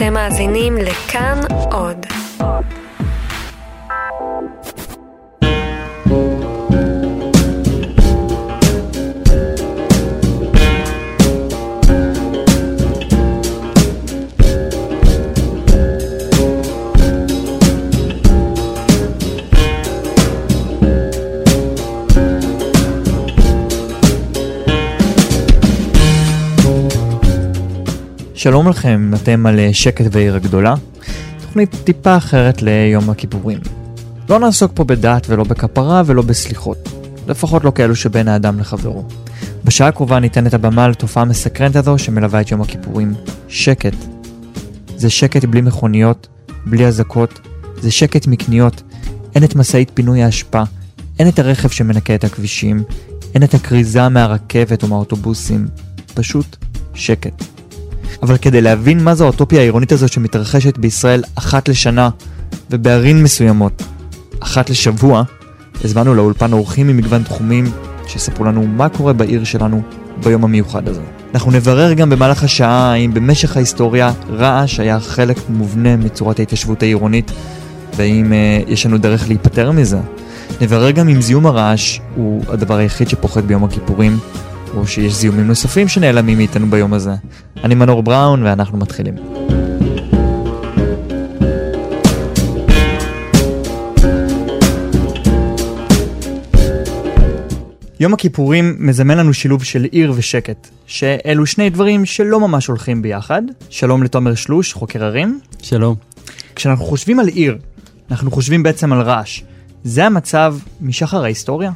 אתם מאזינים לכאן עוד. שלום לכם, אתם על אה, שקט ועיר הגדולה, תוכנית טיפה אחרת ליום הכיפורים. לא נעסוק פה בדת ולא בכפרה ולא בסליחות, לפחות לא כאלו שבין האדם לחברו. בשעה הקרובה ניתן את הבמה לתופעה המסקרנת הזו שמלווה את יום הכיפורים, שקט. זה שקט בלי מכוניות, בלי אזעקות, זה שקט מקניות, אין את משאית פינוי האשפה, אין את הרכב שמנקה את הכבישים, אין את הכריזה מהרכבת או מהאוטובוסים, פשוט שקט. אבל כדי להבין מה זו האוטופיה העירונית הזאת שמתרחשת בישראל אחת לשנה, ובערים מסוימות, אחת לשבוע, הזמנו לאולפן אורחים ממגוון תחומים שיספרו לנו מה קורה בעיר שלנו ביום המיוחד הזה. אנחנו נברר גם במהלך השעה האם במשך ההיסטוריה רעש היה חלק מובנה מצורת ההתיישבות העירונית, והאם אה, יש לנו דרך להיפטר מזה. נברר גם אם זיהום הרעש הוא הדבר היחיד שפוחד ביום הכיפורים, או שיש זיהומים נוספים שנעלמים מאיתנו ביום הזה. אני מנור בראון ואנחנו מתחילים. יום הכיפורים מזמן לנו שילוב של עיר ושקט, שאלו שני דברים שלא ממש הולכים ביחד. שלום לתומר שלוש, חוקר ערים. שלום. כשאנחנו חושבים על עיר, אנחנו חושבים בעצם על רעש. זה המצב משחר ההיסטוריה?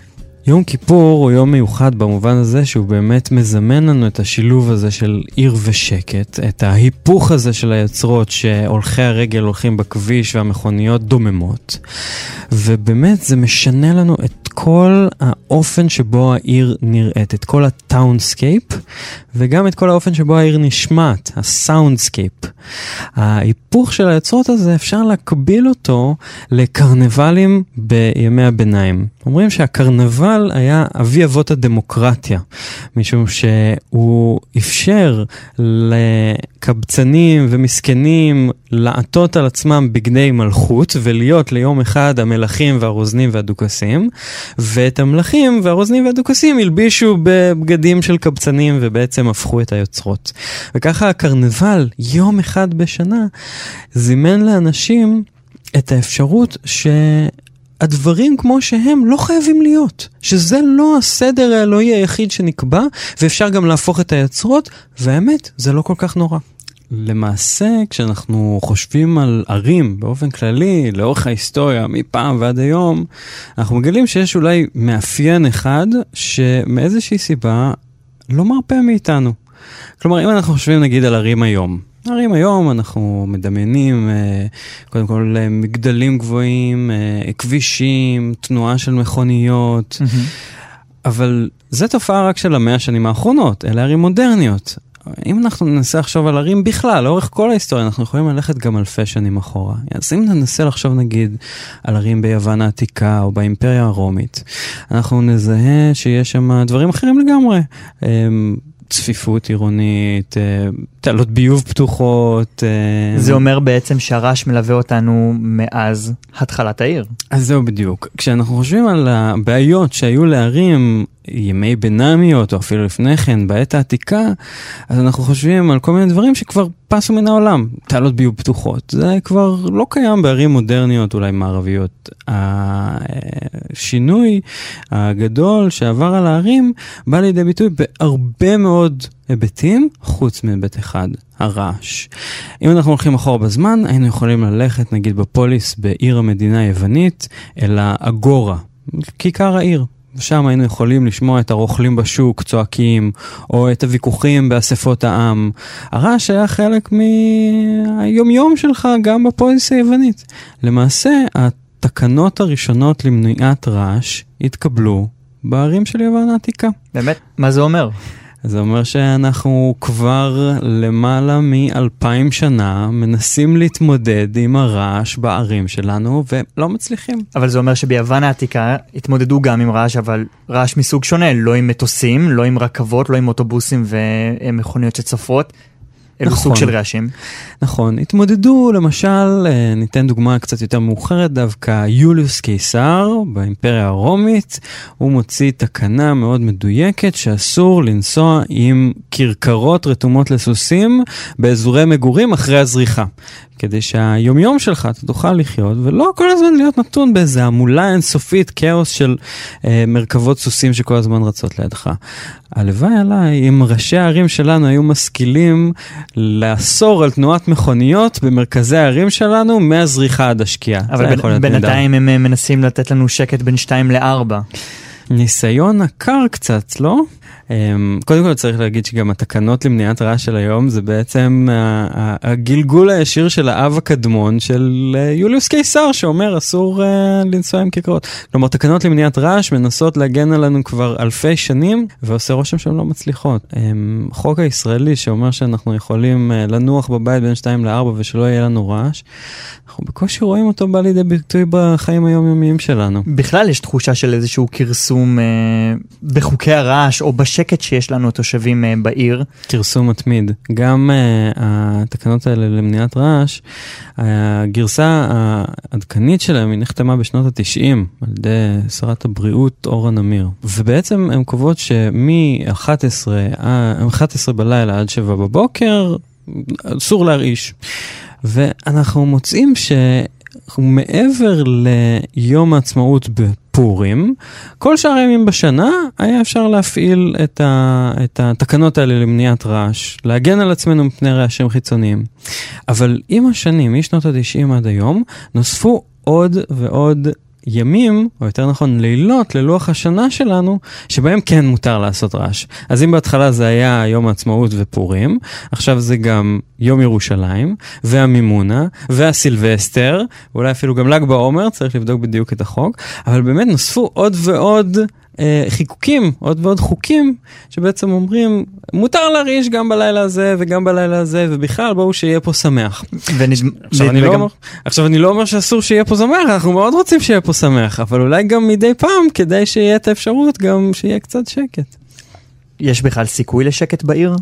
יום כיפור הוא יום מיוחד במובן הזה שהוא באמת מזמן לנו את השילוב הזה של עיר ושקט, את ההיפוך הזה של היוצרות שהולכי הרגל הולכים בכביש והמכוניות דוממות. ובאמת זה משנה לנו את כל האופן שבו העיר נראית, את כל ה townscape, וגם את כל האופן שבו העיר נשמעת, ה soundscape. ההיפוך של היוצרות הזה, אפשר להקביל אותו לקרנבלים בימי הביניים. אומרים שהקרנבל היה אבי אבות הדמוקרטיה, משום שהוא אפשר לקבצנים ומסכנים לעטות על עצמם בגדי מלכות ולהיות ליום אחד המלכים והרוזנים והדוכסים, ואת המלכים והרוזנים והדוכסים הלבישו בבגדים של קבצנים ובעצם הפכו את היוצרות. וככה הקרנבל, יום אחד בשנה, זימן לאנשים את האפשרות ש... הדברים כמו שהם לא חייבים להיות, שזה לא הסדר האלוהי היחיד שנקבע, ואפשר גם להפוך את היוצרות, והאמת, זה לא כל כך נורא. למעשה, כשאנחנו חושבים על ערים באופן כללי, לאורך ההיסטוריה, מפעם ועד היום, אנחנו מגלים שיש אולי מאפיין אחד שמאיזושהי סיבה לא מרפה מאיתנו. כלומר, אם אנחנו חושבים נגיד על ערים היום, ערים היום אנחנו מדמיינים אה, קודם כל אה, מגדלים גבוהים, אה, כבישים, תנועה של מכוניות, אבל זה תופעה רק של המאה השנים האחרונות, אלה ערים מודרניות. אם אנחנו ננסה לחשוב על ערים בכלל, לאורך כל ההיסטוריה, אנחנו יכולים ללכת גם אלפי שנים אחורה. אז אם ננסה לחשוב נגיד על ערים ביוון העתיקה או באימפריה הרומית, אנחנו נזהה שיש שם דברים אחרים לגמרי. צפיפות עירונית, אה, תעלות ביוב פתוחות. אה, זה אומר בעצם שהרעש מלווה אותנו מאז התחלת העיר. אז זהו בדיוק. כשאנחנו חושבים על הבעיות שהיו לערים ימי בינמיות, או אפילו לפני כן, בעת העתיקה, אז אנחנו חושבים על כל מיני דברים שכבר פסו מן העולם. תעלות ביוב פתוחות, זה כבר לא קיים בערים מודרניות, אולי מערביות. השינוי הגדול שעבר על הערים בא לידי ביטוי בהרבה מאוד היבטים, חוץ מהיבט אחד, הרעש. אם אנחנו הולכים אחורה בזמן, היינו יכולים ללכת נגיד בפוליס בעיר המדינה היוונית, אל האגורה, כיכר העיר. ושם היינו יכולים לשמוע את הרוכלים בשוק צועקים, או את הוויכוחים באספות העם. הרעש היה חלק מהיומיום שלך גם בפוליס היוונית. למעשה, התקנות הראשונות למניעת רעש התקבלו בערים של יוון העתיקה. באמת? מה זה אומר? זה אומר שאנחנו כבר למעלה מאלפיים שנה מנסים להתמודד עם הרעש בערים שלנו ולא מצליחים. אבל זה אומר שביוון העתיקה התמודדו גם עם רעש, אבל רעש מסוג שונה, לא עם מטוסים, לא עם רכבות, לא עם אוטובוסים ומכוניות שצפות, אילו נכון. סוג של רעשים? נכון, התמודדו למשל, אה, ניתן דוגמה קצת יותר מאוחרת דווקא, יוליוס קיסר באימפריה הרומית, הוא מוציא תקנה מאוד מדויקת שאסור לנסוע עם כרכרות רתומות לסוסים באזורי מגורים אחרי הזריחה. כדי שהיומיום שלך אתה תוכל לחיות ולא כל הזמן להיות נתון באיזה המולה אינסופית, כאוס של אה, מרכבות סוסים שכל הזמן רצות לידך. הלוואי עליי אם ראשי הערים שלנו היו משכילים לאסור על תנועת מכוניות במרכזי הערים שלנו מהזריחה עד השקיעה. אבל. בינתיים הם אה, מנסים לתת לנו שקט בין 2 ל-4. ניסיון עקר קצת, לא? אמ, קודם כל צריך להגיד שגם התקנות למניעת רעש של היום זה בעצם ה- ה- הגלגול הישיר של האב הקדמון של אה, יוליוס קיסר שאומר אסור אה, לנסוע עם כיכרות. כלומר תקנות למניעת רעש מנסות להגן עלינו כבר אלפי שנים ועושה רושם שהן לא מצליחות. אמ, החוק הישראלי שאומר שאנחנו יכולים אה, לנוח בבית בין 2 ל-4 ושלא יהיה לנו רעש, אנחנו בקושי רואים אותו בא לידי ביטוי בחיים היומיומיים שלנו. בכלל יש תחושה של איזשהו כרסום אה, בחוקי הרעש או בשקט שיש לנו התושבים אה, בעיר. כרסום מתמיד. גם uh, התקנות האלה למניעת רעש, הגרסה העדכנית שלהם היא נחתמה בשנות ה-90 על ידי שרת הבריאות אורה נמיר. ובעצם הן קובעות שמ-11 11 בלילה עד 7 בבוקר אסור להרעיש. ואנחנו מוצאים ש... מעבר ליום העצמאות בפורים, כל שאר הימים בשנה היה אפשר להפעיל את, ה, את התקנות האלה למניעת רעש, להגן על עצמנו מפני רעשים חיצוניים. אבל עם השנים, משנות ה-90 עד היום, נוספו עוד ועוד ימים, או יותר נכון לילות, ללוח השנה שלנו, שבהם כן מותר לעשות רעש. אז אם בהתחלה זה היה יום העצמאות ופורים, עכשיו זה גם יום ירושלים, והמימונה, והסילבסטר, ואולי אפילו גם ל"ג בעומר, צריך לבדוק בדיוק את החוק, אבל באמת נוספו עוד ועוד אה, חיקוקים, עוד ועוד חוקים, שבעצם אומרים, מותר להרעיש גם בלילה הזה וגם בלילה הזה, ובכלל בואו שיהיה פה שמח. עכשיו אני, לא אומר, עכשיו אני לא אומר שאסור שיהיה פה שמח, אנחנו מאוד רוצים שיהיה פה שמח, אבל אולי גם מדי פעם, כדי שיהיה את האפשרות גם שיהיה קצת שקט. יש בכלל סיכוי לשקט בעיר?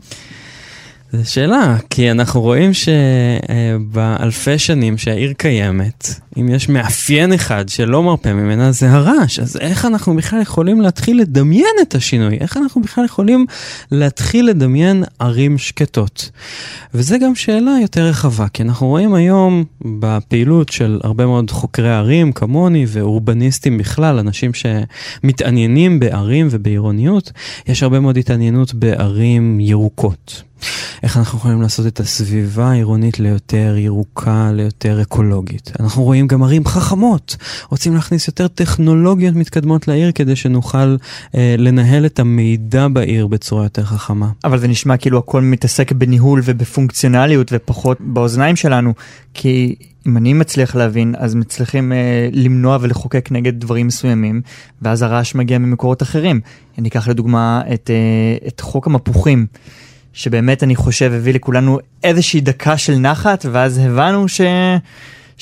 זו שאלה, כי אנחנו רואים שבאלפי שנים שהעיר קיימת, אם יש מאפיין אחד שלא מרפה ממנה זה הרעש, אז איך אנחנו בכלל יכולים להתחיל לדמיין את השינוי? איך אנחנו בכלל יכולים להתחיל לדמיין ערים שקטות? וזה גם שאלה יותר רחבה, כי אנחנו רואים היום בפעילות של הרבה מאוד חוקרי ערים כמוני ואורבניסטים בכלל, אנשים שמתעניינים בערים ובעירוניות, יש הרבה מאוד התעניינות בערים ירוקות. איך אנחנו יכולים לעשות את הסביבה העירונית ליותר ירוקה, ליותר אקולוגית. אנחנו רואים גם ערים חכמות, רוצים להכניס יותר טכנולוגיות מתקדמות לעיר כדי שנוכל אה, לנהל את המידע בעיר בצורה יותר חכמה. אבל זה נשמע כאילו הכל מתעסק בניהול ובפונקציונליות ופחות באוזניים שלנו, כי אם אני מצליח להבין, אז מצליחים אה, למנוע ולחוקק נגד דברים מסוימים, ואז הרעש מגיע ממקורות אחרים. אני אקח לדוגמה את, אה, את חוק המפוחים. שבאמת אני חושב הביא לכולנו איזושהי דקה של נחת, ואז הבנו ש...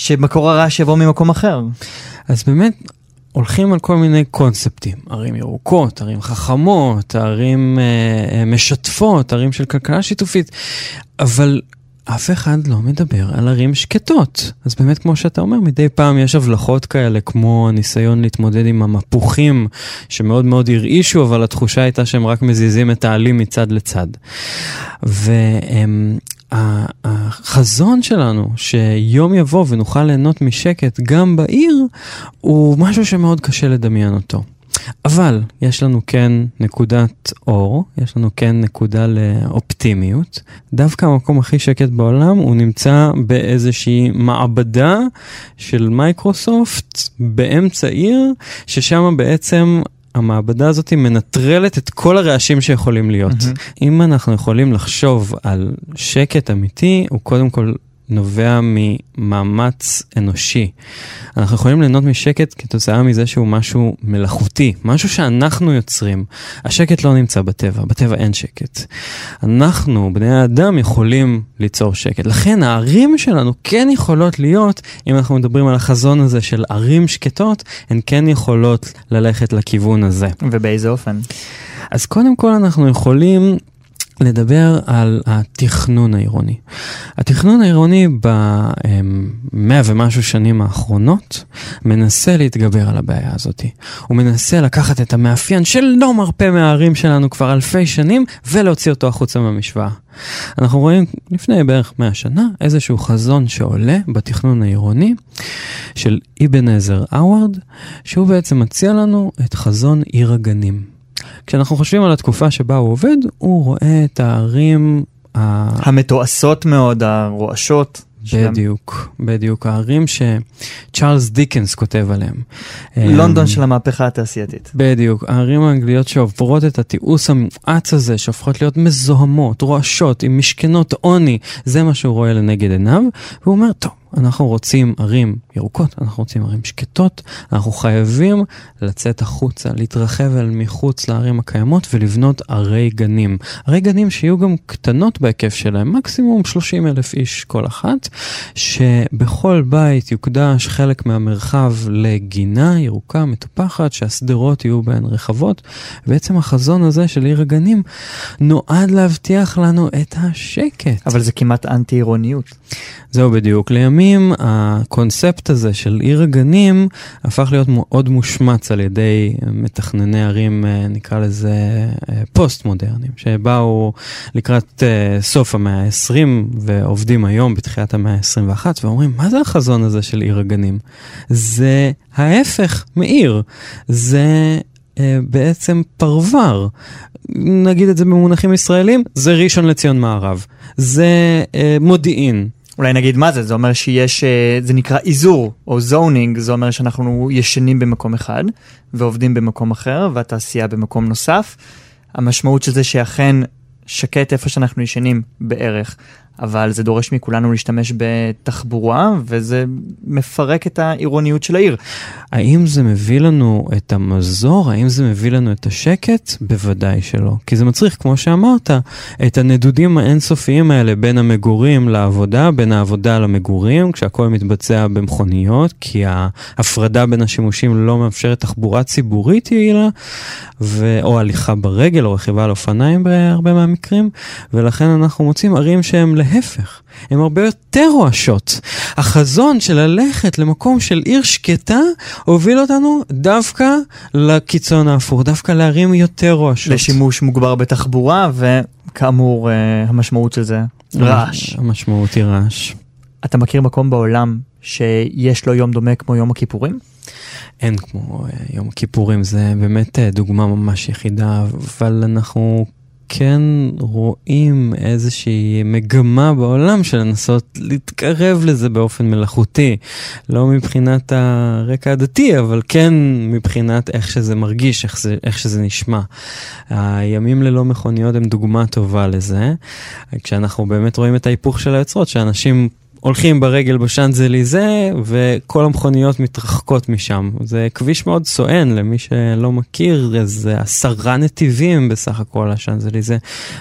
שמקור הרעש יבוא ממקום אחר. אז באמת, הולכים על כל מיני קונספטים, ערים ירוקות, ערים חכמות, ערים אה, אה, משתפות, ערים של כלכלה שיתופית, אבל אף אחד לא מדבר על ערים שקטות. אז באמת, כמו שאתה אומר, מדי פעם יש הבלחות כאלה, כמו הניסיון להתמודד עם המפוחים, שמאוד מאוד הרעישו, אבל התחושה הייתה שהם רק מזיזים את העלים מצד לצד. והחזון שלנו, שיום יבוא ונוכל ליהנות משקט גם בעיר, הוא משהו שמאוד קשה לדמיין אותו. אבל יש לנו כן נקודת אור, יש לנו כן נקודה לאופטימיות. דווקא המקום הכי שקט בעולם הוא נמצא באיזושהי מעבדה של מייקרוסופט באמצע עיר, ששם בעצם המעבדה הזאת מנטרלת את כל הרעשים שיכולים להיות. Mm-hmm. אם אנחנו יכולים לחשוב על שקט אמיתי, הוא קודם כל נובע ממאמץ אנושי. אנחנו יכולים ליהנות משקט כתוצאה מזה שהוא משהו מלאכותי, משהו שאנחנו יוצרים. השקט לא נמצא בטבע, בטבע אין שקט. אנחנו, בני האדם, יכולים ליצור שקט. לכן הערים שלנו כן יכולות להיות, אם אנחנו מדברים על החזון הזה של ערים שקטות, הן כן יכולות ללכת לכיוון הזה. ובאיזה אופן? אז קודם כל אנחנו יכולים לדבר על התכנון העירוני. התכנון העירוני במאה ומשהו שנים האחרונות מנסה להתגבר על הבעיה הזאת. הוא מנסה לקחת את המאפיין שלא מרפה מהערים שלנו כבר אלפי שנים ולהוציא אותו החוצה מהמשוואה. אנחנו רואים לפני בערך 100 שנה איזשהו חזון שעולה בתכנון העירוני של אבן עזר אאוארד, שהוא בעצם מציע לנו את חזון עיר הגנים. כשאנחנו חושבים על התקופה שבה הוא עובד, הוא רואה את הערים... המתועשות מאוד, הרועשות. בדיוק. בדיוק, הערים שצ'ארלס דיקנס כותב עליהם. לונדון של המהפכה התעשייתית. בדיוק, הערים האנגליות שעוברות את התיעוש המואץ הזה, שהופכות להיות מזוהמות, רועשות, עם משכנות עוני, זה מה שהוא רואה לנגד עיניו, והוא אומר, טוב, אנחנו רוצים ערים ירוקות, אנחנו רוצים ערים שקטות, אנחנו חייבים לצאת החוצה, להתרחב אל מחוץ לערים הקיימות ולבנות ערי גנים. ערי גנים שיהיו גם קטנות בהיקף שלהם, מקסימום 30 אלף איש כל אחת, שבכל בית יוקדש חלק מהמרחב לגינה ירוקה מטופחת, שהשדרות יהיו בהן רחבות. בעצם החזון הזה של עיר הגנים נועד להבטיח לנו את השקט. אבל זה כמעט אנטי-עירוניות. זהו בדיוק. לימים הקונספט הזה של עיר הגנים הפך להיות מאוד מושמץ על ידי מתכנני ערים, אה, נקרא לזה אה, פוסט-מודרניים, שבאו לקראת אה, סוף המאה ה-20 ועובדים היום בתחילת המאה ה-21 ואומרים, מה זה החזון הזה של עיר הגנים? זה ההפך מעיר. זה בעצם פרוור. נגיד את זה במונחים ישראלים, זה ראשון לציון מערב. זה אה, מודיעין, אולי נגיד מה זה, זה אומר שיש, אה, זה נקרא איזור או זונינג, זה אומר שאנחנו ישנים במקום אחד ועובדים במקום אחר והתעשייה במקום נוסף. המשמעות של זה שאכן שקט איפה שאנחנו ישנים בערך, אבל זה דורש מכולנו להשתמש בתחבורה, וזה מפרק את העירוניות של העיר. האם זה מביא לנו את המזור? האם זה מביא לנו את השקט? בוודאי שלא. כי זה מצריך, כמו שאמרת, את הנדודים האינסופיים האלה בין המגורים לעבודה, בין העבודה למגורים, כשהכול מתבצע במכוניות, כי ההפרדה בין השימושים לא מאפשרת תחבורה ציבורית יעילה, ו... או הליכה ברגל או רכיבה על אופניים בהרבה מהמקרים, ולכן אנחנו מוצאים ערים שהם להפך, הן הרבה יותר רועשות. החזון של ללכת למקום של עיר שקטה הוביל אותנו דווקא לקיצון ההפוך, דווקא לערים יותר רועשות. לשימוש מוגבר בתחבורה, וכאמור, אה, המשמעות של זה רעש. המשמעות היא רעש. אתה מכיר מקום בעולם שיש לו יום דומה כמו יום הכיפורים? אין כמו אה, יום הכיפורים, זה באמת אה, דוגמה ממש יחידה, אבל אנחנו כן רואים איזושהי מגמה בעולם של לנסות להתקרב לזה באופן מלאכותי. לא מבחינת הרקע הדתי, אבל כן מבחינת איך שזה מרגיש, איך, זה, איך שזה נשמע. הימים ללא מכוניות הם דוגמה טובה לזה. כשאנחנו באמת רואים את ההיפוך של היוצרות, שאנשים הולכים ברגל בשאנזליזה וכל המכוניות מתרחקות משם. זה כביש מאוד סואן למי שלא מכיר, איזה עשרה נתיבים בסך הכל השאנזליזה,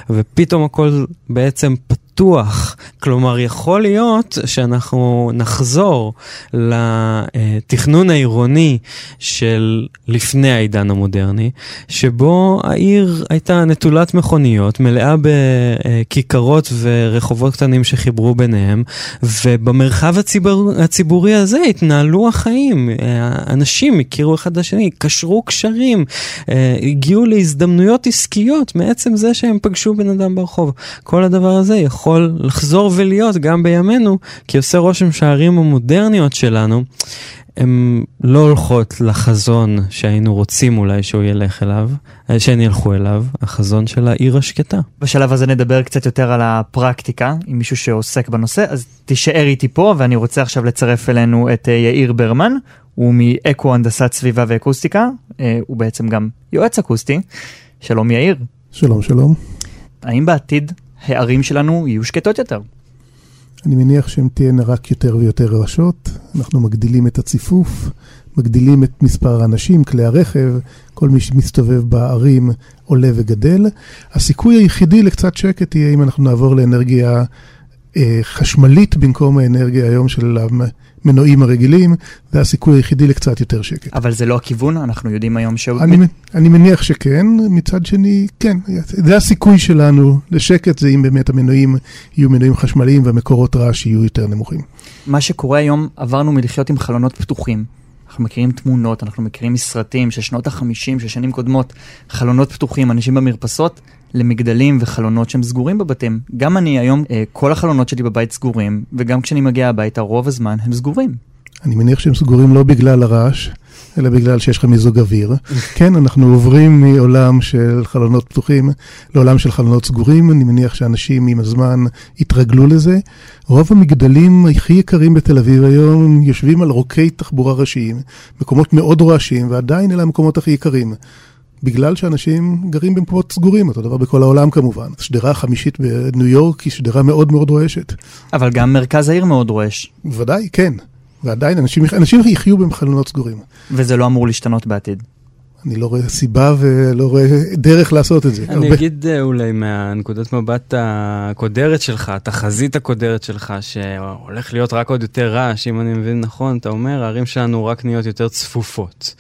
ופתאום הכל בעצם פתוח. פתוח. כלומר, יכול להיות שאנחנו נחזור לתכנון העירוני של לפני העידן המודרני, שבו העיר הייתה נטולת מכוניות, מלאה בכיכרות ורחובות קטנים שחיברו ביניהם, ובמרחב הציבור, הציבורי הזה התנהלו החיים. אנשים הכירו אחד את השני, קשרו קשרים, הגיעו להזדמנויות עסקיות מעצם זה שהם פגשו בן אדם ברחוב. כל הדבר הזה יכול... יכול לחזור ולהיות גם בימינו, כי עושה רושם שהערים המודרניות שלנו, הן לא הולכות לחזון שהיינו רוצים אולי שהוא ילך אליו, אה, שהן ילכו אליו, החזון של העיר השקטה. בשלב הזה נדבר קצת יותר על הפרקטיקה, עם מישהו שעוסק בנושא, אז תישאר איתי פה, ואני רוצה עכשיו לצרף אלינו את אה, יאיר ברמן, הוא מאקו הנדסת סביבה ואקוסטיקה, אה, הוא בעצם גם יועץ אקוסטי. שלום יאיר. שלום שלום. האם בעתיד הערים שלנו יהיו שקטות יותר. אני מניח שהן תהיינה רק יותר ויותר רעשות. אנחנו מגדילים את הציפוף, מגדילים את מספר האנשים, כלי הרכב, כל מי שמסתובב בערים עולה וגדל. הסיכוי היחידי לקצת שקט יהיה אם אנחנו נעבור לאנרגיה חשמלית במקום האנרגיה היום של המנועים הרגילים, זה הסיכוי היחידי לקצת יותר שקט. אבל זה לא הכיוון, אנחנו יודעים היום ש... אני, אני מניח שכן, מצד שני, כן, זה הסיכוי שלנו לשקט, זה אם באמת המנועים יהיו מנועים חשמליים והמקורות רעש יהיו יותר נמוכים. מה שקורה היום, עברנו מלחיות עם חלונות פתוחים. אנחנו מכירים תמונות, אנחנו מכירים מסרטים של שנות ה-50, של שנים קודמות, חלונות פתוחים, אנשים במרפסות, למגדלים וחלונות שהם סגורים בבתים. גם אני היום, אה, כל החלונות שלי בבית סגורים, וגם כשאני מגיע הביתה, רוב הזמן הם סגורים. אני מניח שהם סגורים לא בגלל הרעש, אלא בגלל שיש לך מיזוג אוויר. כן, אנחנו עוברים מעולם של חלונות פתוחים לעולם של חלונות סגורים. אני מניח שאנשים עם הזמן התרגלו לזה. רוב המגדלים הכי יקרים בתל אביב היום יושבים על רוקי תחבורה ראשיים, מקומות מאוד רועשים, ועדיין אלה המקומות הכי יקרים. בגלל שאנשים גרים במקומות סגורים, אותו דבר בכל העולם כמובן. השדרה החמישית בניו יורק היא שדרה מאוד מאוד רועשת. אבל גם מרכז העיר מאוד רועש. בוודאי, כן. ועדיין אנשים, אנשים יחיו בחלונות סגורים. וזה לא אמור להשתנות בעתיד. אני לא רואה סיבה ולא רואה דרך לעשות את זה. אני הרבה... אגיד אה, אולי מהנקודת מבט הקודרת שלך, התחזית הקודרת שלך, שהולך להיות רק עוד יותר רעש, אם אני מבין נכון, אתה אומר, הערים שלנו רק נהיות יותר צפופות.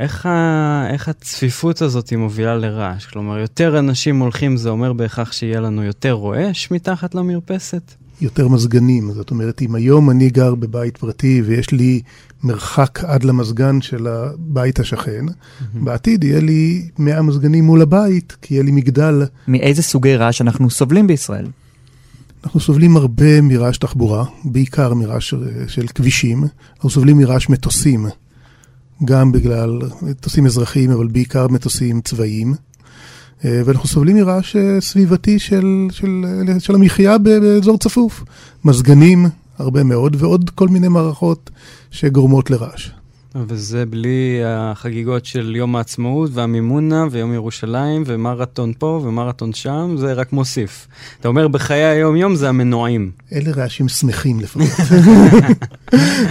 איך, ה... איך הצפיפות הזאת היא מובילה לרעש? כלומר, יותר אנשים הולכים, זה אומר בהכרח שיהיה לנו יותר רועש מתחת למרפסת? יותר מזגנים. זאת אומרת, אם היום אני גר בבית פרטי ויש לי מרחק עד למזגן של הבית השכן, mm-hmm. בעתיד יהיה לי 100 מזגנים מול הבית, כי יהיה לי מגדל. מאיזה סוגי רעש אנחנו סובלים בישראל? אנחנו סובלים הרבה מרעש תחבורה, בעיקר מרעש של כבישים. אנחנו סובלים מרעש מטוסים, גם בגלל מטוסים אזרחיים, אבל בעיקר מטוסים צבאיים. אה, ואנחנו סובלים מרעש אה, סביבתי של, של, של המחיה באזור צפוף. מזגנים, הרבה מאוד, ועוד כל מיני מערכות שגורמות לרעש. וזה בלי החגיגות של יום העצמאות והמימונה ויום ירושלים ומרתון פה ומרתון שם, זה רק מוסיף. אתה אומר בחיי היום-יום זה המנועים. אלה רעשים שמחים לפחות.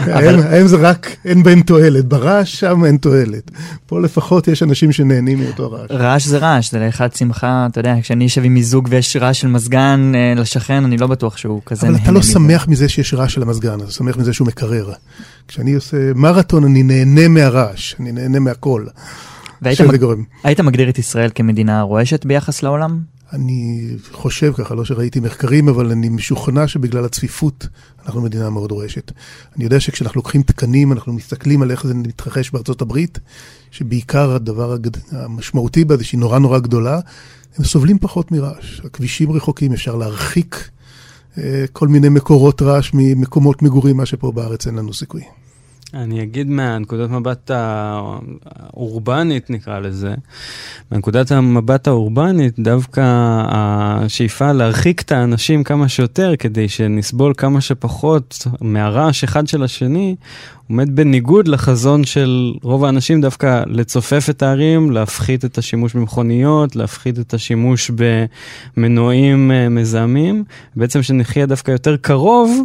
האם זה רק, אין בהם תועלת. ברעש שם אין תועלת. פה לפחות יש אנשים שנהנים מאותו רעש. רעש זה רעש, זה לאחד שמחה, אתה יודע, כשאני אשב עם מיזוג ויש רעש של מזגן אה, לשכן, אני לא בטוח שהוא כזה נהנה. אבל אתה לא שמח מזה שיש רעש של המזגן, אתה שמח מזה שהוא מקרר. כשאני עושה מרתון, אני נהנה מהרעש, אני נהנה מהכל. והיית מג... היית מגדיר את ישראל כמדינה רועשת ביחס לעולם? אני חושב ככה, לא שראיתי מחקרים, אבל אני משוכנע שבגלל הצפיפות אנחנו מדינה מאוד רועשת. אני יודע שכשאנחנו לוקחים תקנים, אנחנו מסתכלים על איך זה מתרחש בארצות הברית, שבעיקר הדבר הגד... המשמעותי בה זה שהיא נורא נורא גדולה, הם סובלים פחות מרעש. הכבישים רחוקים, אפשר להרחיק כל מיני מקורות רעש ממקומות מגורים, מה שפה בארץ אין לנו סיכוי. אני אגיד מהנקודת מבט האורבנית, נקרא לזה, מהנקודת המבט האורבנית, דווקא השאיפה להרחיק את האנשים כמה שיותר, כדי שנסבול כמה שפחות מהרעש אחד של השני, עומד בניגוד לחזון של רוב האנשים דווקא לצופף את הערים, להפחית את השימוש במכוניות, להפחית את השימוש במנועים אה, מזהמים, בעצם שנחיה דווקא יותר קרוב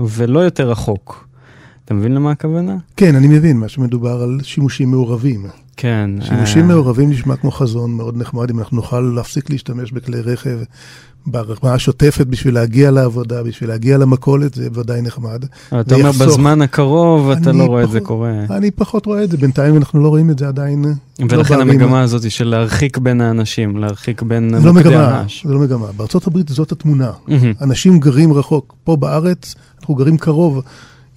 ולא יותר רחוק. אתה מבין למה הכוונה? כן, אני מבין, מה שמדובר על שימושים מעורבים. כן. שימושים uh... מעורבים נשמע כמו חזון מאוד נחמד, אם אנחנו נוכל להפסיק להשתמש בכלי רכב ברמה השוטפת בשביל להגיע לעבודה, בשביל להגיע למכולת, זה ודאי נחמד. אתה אומר בזמן הקרוב, אתה לא רואה את זה קורה. אני פחות רואה את זה, בינתיים אנחנו לא רואים את זה עדיין. לא ולכן המגמה הזאת של להרחיק בין האנשים, להרחיק בין מוקדי הרעש. זה לא מגמה, בארצות הברית זאת התמונה. אנשים גרים רחוק, פה בארץ אנחנו גרים קרוב.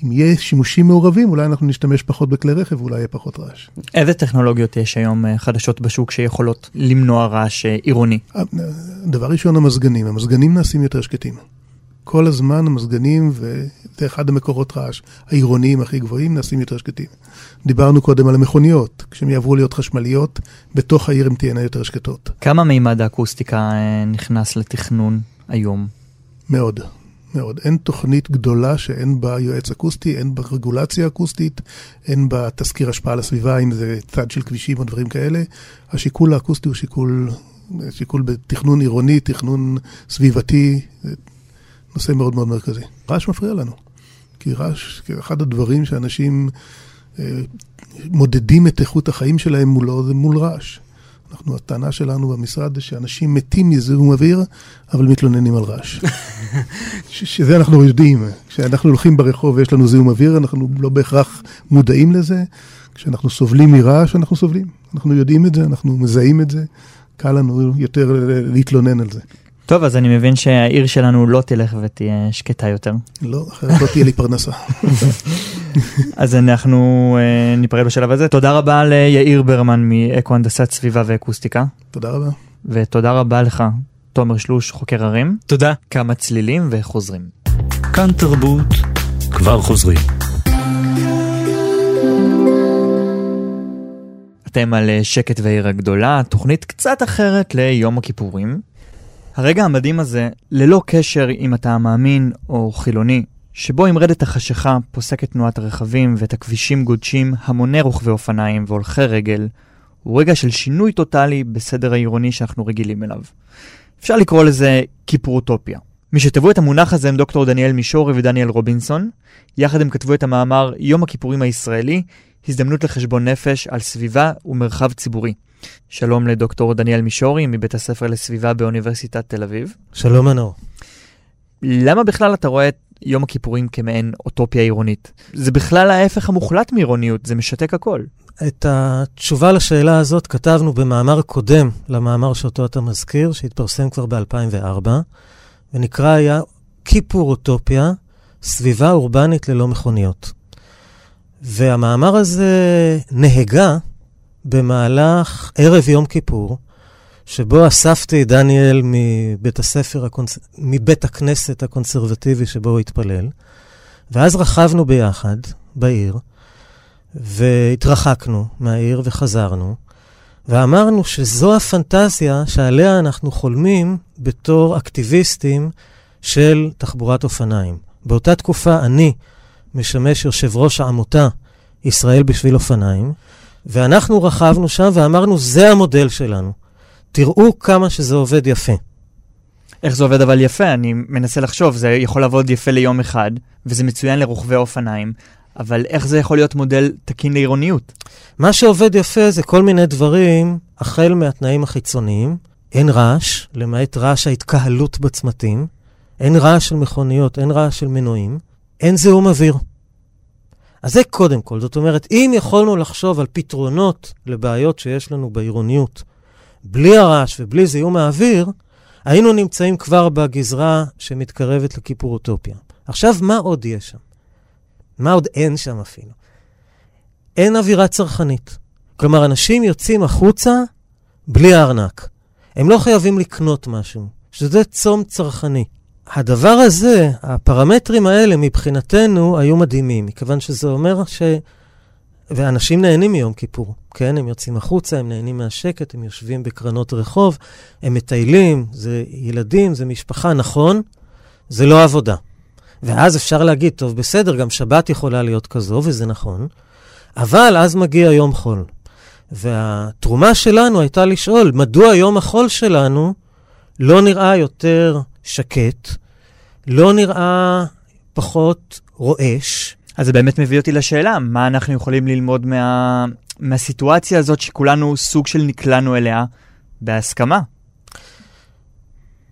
אם יהיה שימושים מעורבים, אולי אנחנו נשתמש פחות בכלי רכב, אולי יהיה פחות רעש. איזה טכנולוגיות יש היום אה, חדשות בשוק שיכולות למנוע רעש אה, עירוני? אה, דבר ראשון, המזגנים. המזגנים נעשים יותר שקטים. כל הזמן המזגנים, וזה אחד המקורות רעש העירוניים הכי גבוהים, נעשים יותר שקטים. דיברנו קודם על המכוניות, כשהן יעברו להיות חשמליות, בתוך העיר הן תהיינה יותר שקטות. כמה מימד האקוסטיקה נכנס לתכנון היום? מאוד. מאוד. אין תוכנית גדולה שאין בה יועץ אקוסטי, אין בה רגולציה אקוסטית, אין בה תזכיר השפעה על הסביבה, אם זה צד של כבישים או דברים כאלה. השיקול האקוסטי הוא שיקול, שיקול בתכנון עירוני, תכנון סביבתי, נושא מאוד מאוד מרכזי. רעש מפריע לנו, כי רעש, אחד הדברים שאנשים אה, מודדים את איכות החיים שלהם מולו זה מול רעש. אנחנו, הטענה שלנו במשרד זה שאנשים מתים מזיהום אוויר, אבל מתלוננים על רעש. ש- שזה אנחנו יודעים. כשאנחנו הולכים ברחוב ויש לנו זיהום אוויר, אנחנו לא בהכרח מודעים לזה. כשאנחנו סובלים מרעש, אנחנו סובלים. אנחנו יודעים את זה, אנחנו מזהים את זה. קל לנו יותר להתלונן על זה. טוב, אז אני מבין שהעיר שלנו לא תלך ותהיה שקטה יותר. לא, אחרת לא תהיה לי פרנסה. אז אנחנו אה, ניפרד בשלב הזה. תודה רבה ליאיר ברמן מאקו הנדסת סביבה ואקוסטיקה, תודה רבה. ותודה רבה לך, תומר שלוש, חוקר ערים. תודה. כמה צלילים וחוזרים. כאן תרבות, כבר חוזרים. אתם על אה, שקט ועיר הגדולה, תוכנית קצת אחרת ליום הכיפורים. הרגע המדהים הזה, ללא קשר אם אתה מאמין או חילוני, שבו עם רדת החשיכה פוסקת תנועת הרכבים ואת הכבישים גודשים המוני רוכבי אופניים והולכי רגל, הוא רגע של שינוי טוטאלי בסדר העירוני שאנחנו רגילים אליו. אפשר לקרוא לזה כיפורטופיה. מי שטבעו את המונח הזה הם דוקטור דניאל מישורי ודניאל רובינסון. יחד הם כתבו את המאמר יום הכיפורים הישראלי, הזדמנות לחשבון נפש על סביבה ומרחב ציבורי. שלום לדוקטור דניאל מישורי מבית הספר לסביבה באוניברסיטת תל אביב. שלום מנור. למה בכלל אתה רואה את יום הכיפורים כמעין אוטופיה עירונית? זה בכלל ההפך המוחלט מעירוניות, זה משתק הכל. את התשובה לשאלה הזאת כתבנו במאמר קודם למאמר שאותו אתה מזכיר, שהתפרסם כבר ב-2004, ונקרא היה כיפור אוטופיה, סביבה אורבנית ללא מכוניות. והמאמר הזה נהגה במהלך ערב יום כיפור, שבו אספתי דניאל מבית הספר, הקונס... מבית הכנסת הקונסרבטיבי שבו הוא התפלל, ואז רכבנו ביחד בעיר, והתרחקנו מהעיר וחזרנו, ואמרנו שזו הפנטזיה שעליה אנחנו חולמים בתור אקטיביסטים של תחבורת אופניים. באותה תקופה אני משמש יושב ראש העמותה ישראל בשביל אופניים, ואנחנו רכבנו שם ואמרנו, זה המודל שלנו. תראו כמה שזה עובד יפה. איך זה עובד אבל יפה? אני מנסה לחשוב, זה יכול לעבוד יפה ליום אחד, וזה מצוין לרוכבי אופניים, אבל איך זה יכול להיות מודל תקין לעירוניות? מה שעובד יפה זה כל מיני דברים, החל מהתנאים החיצוניים, אין רעש, למעט רעש ההתקהלות בצמתים, אין רעש של מכוניות, אין רעש של מנועים, אין זיהום אוויר. אז זה קודם כל. זאת אומרת, אם יכולנו לחשוב על פתרונות לבעיות שיש לנו בעירוניות, בלי הרעש ובלי זיהום האוויר, היינו נמצאים כבר בגזרה שמתקרבת לכיפור אוטופיה. עכשיו, מה עוד יש שם? מה עוד אין שם אפילו? אין אווירה צרכנית. כלומר, אנשים יוצאים החוצה בלי הארנק. הם לא חייבים לקנות משהו, שזה צום צרכני. הדבר הזה, הפרמטרים האלה מבחינתנו היו מדהימים, מכיוון שזה אומר ש... ואנשים נהנים מיום כיפור, כן? הם יוצאים החוצה, הם נהנים מהשקט, הם יושבים בקרנות רחוב, הם מטיילים, זה ילדים, זה משפחה, נכון, זה לא עבודה. ואז אפשר להגיד, טוב, בסדר, גם שבת יכולה להיות כזו, וזה נכון, אבל אז מגיע יום חול. והתרומה שלנו הייתה לשאול, מדוע יום החול שלנו לא נראה יותר שקט, לא נראה פחות רועש, אז זה באמת מביא אותי לשאלה, מה אנחנו יכולים ללמוד מה... מהסיטואציה הזאת שכולנו סוג של נקלענו אליה בהסכמה?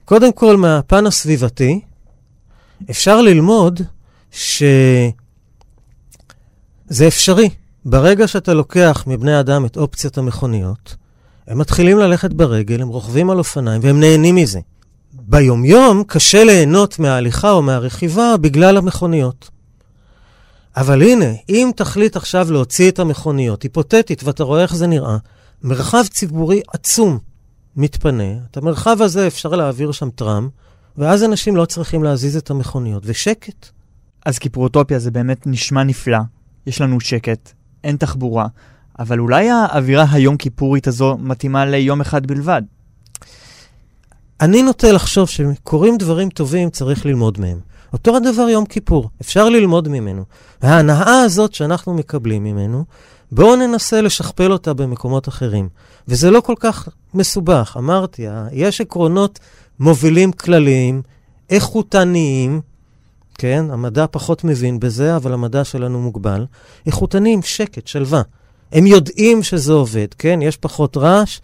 קודם כל, מהפן הסביבתי, אפשר ללמוד שזה אפשרי. ברגע שאתה לוקח מבני אדם את אופציית המכוניות, הם מתחילים ללכת ברגל, הם רוכבים על אופניים והם נהנים מזה. ביומיום קשה ליהנות מההליכה או מהרכיבה בגלל המכוניות. אבל הנה, אם תחליט עכשיו להוציא את המכוניות, היפותטית, ואתה רואה איך זה נראה, מרחב ציבורי עצום מתפנה, את המרחב הזה אפשר להעביר שם טראם, ואז אנשים לא צריכים להזיז את המכוניות, ושקט. אז כיפרוטופיה זה באמת נשמע נפלא, יש לנו שקט, אין תחבורה, אבל אולי האווירה היום כיפורית הזו מתאימה ליום אחד בלבד. אני נוטה לחשוב שקורים דברים טובים, צריך ללמוד מהם. אותו הדבר יום כיפור, אפשר ללמוד ממנו. וההנאה הזאת שאנחנו מקבלים ממנו, בואו ננסה לשכפל אותה במקומות אחרים. וזה לא כל כך מסובך. אמרתי, יש עקרונות מובילים כלליים, איכותניים, כן? המדע פחות מבין בזה, אבל המדע שלנו מוגבל. איכותניים, שקט, שלווה. הם יודעים שזה עובד, כן? יש פחות רעש,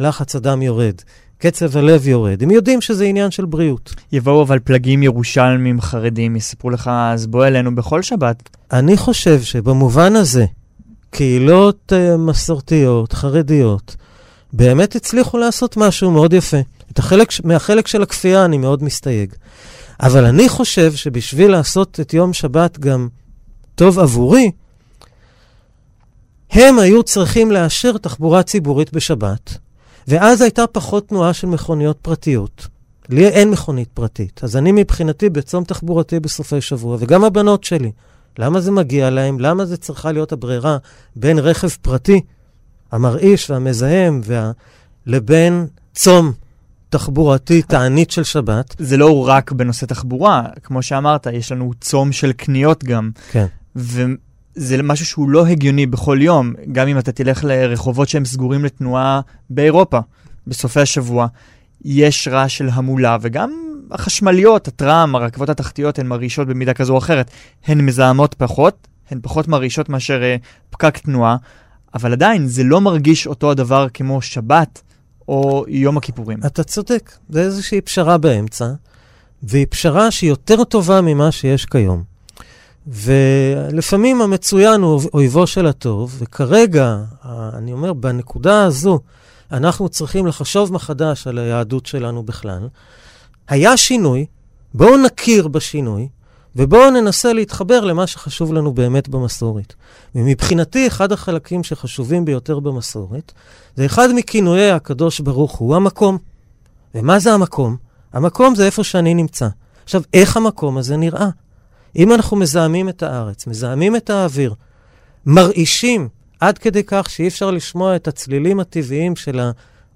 לחץ הדם יורד, קצב הלב יורד. הם יודעים שזה עניין של בריאות. יבואו אבל פלגים ירושלמים חרדים, יספרו לך, אז בוא אלינו בכל שבת. אני חושב שבמובן הזה, קהילות uh, מסורתיות, חרדיות, באמת הצליחו לעשות משהו מאוד יפה. את החלק, מהחלק של הכפייה אני מאוד מסתייג. אבל אני חושב שבשביל לעשות את יום שבת גם טוב עבורי, הם היו צריכים לאשר תחבורה ציבורית בשבת, ואז הייתה פחות תנועה של מכוניות פרטיות. לי אין מכונית פרטית, אז אני מבחינתי בצום תחבורתי בסופי שבוע, וגם הבנות שלי. למה זה מגיע להם? למה זה צריכה להיות הברירה בין רכב פרטי, המרעיש והמזהם, וה... לבין צום תחבורתי, תענית של שבת? זה לא רק בנושא תחבורה, כמו שאמרת, יש לנו צום של קניות גם. כן. זה משהו שהוא לא הגיוני בכל יום, גם אם אתה תלך לרחובות שהם סגורים לתנועה באירופה בסופי השבוע, יש רעש של המולה, וגם החשמליות, הטראם, הרכבות התחתיות, הן מרעישות במידה כזו או אחרת. הן מזהמות פחות, הן פחות מרעישות מאשר uh, פקק תנועה, אבל עדיין זה לא מרגיש אותו הדבר כמו שבת או יום הכיפורים. אתה צודק, זה איזושהי פשרה באמצע, והיא פשרה שהיא יותר טובה ממה שיש כיום. ולפעמים המצוין הוא אויבו של הטוב, וכרגע, אני אומר, בנקודה הזו, אנחנו צריכים לחשוב מחדש על היהדות שלנו בכלל. היה שינוי, בואו נכיר בשינוי, ובואו ננסה להתחבר למה שחשוב לנו באמת במסורת. ומבחינתי, אחד החלקים שחשובים ביותר במסורת, זה אחד מכינויי הקדוש ברוך הוא המקום. ומה זה המקום? המקום זה איפה שאני נמצא. עכשיו, איך המקום הזה נראה? אם אנחנו מזהמים את הארץ, מזהמים את האוויר, מרעישים עד כדי כך שאי אפשר לשמוע את הצלילים הטבעיים של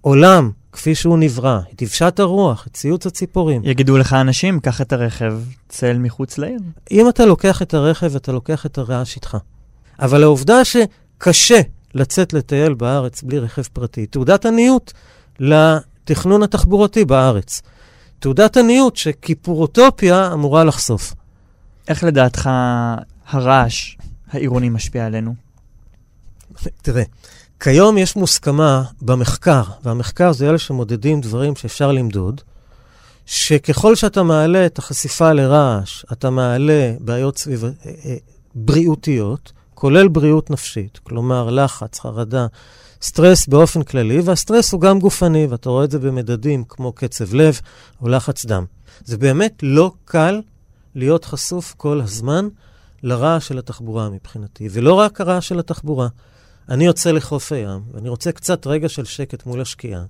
העולם כפי שהוא נברא, את דבשת הרוח, את ציוץ הציפורים. יגידו לך אנשים, קח את הרכב, צל מחוץ לעיר. אם אתה לוקח את הרכב, אתה לוקח את הרעש איתך. אבל העובדה שקשה לצאת לטייל בארץ בלי רכב פרטי, תעודת עניות לתכנון התחבורתי בארץ. תעודת עניות שכיפורוטופיה אמורה לחשוף. איך לדעתך הרעש העירוני משפיע עלינו? תראה, כיום יש מוסכמה במחקר, והמחקר זה אלה שמודדים דברים שאפשר למדוד, שככל שאתה מעלה את החשיפה לרעש, אתה מעלה בעיות סביב... אה, אה, בריאותיות, כולל בריאות נפשית, כלומר לחץ, חרדה, סטרס באופן כללי, והסטרס הוא גם גופני, ואתה רואה את זה במדדים כמו קצב לב או לחץ דם. זה באמת לא קל להיות חשוף כל הזמן לרעש של התחבורה מבחינתי, ולא רק הרעש של התחבורה. אני יוצא לחוף הים, ואני רוצה קצת רגע של שקט מול השקיעה,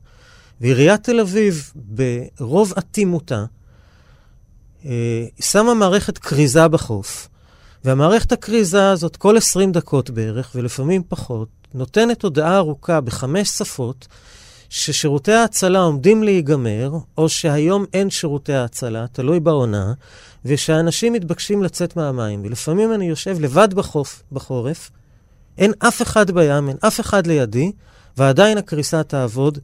ועיריית תל אביב, ברוב אטימותה, אה, שמה מערכת כריזה בחוף, והמערכת הכריזה הזאת כל 20 דקות בערך, ולפעמים פחות, נותנת הודעה ארוכה בחמש שפות, ששירותי ההצלה עומדים להיגמר, או שהיום אין שירותי ההצלה, תלוי בעונה, ושאנשים מתבקשים לצאת מהמים. ולפעמים אני יושב לבד בחוף, בחורף, אין אף אחד בים, אין אף אחד לידי, ועדיין הקריסה תעבוד.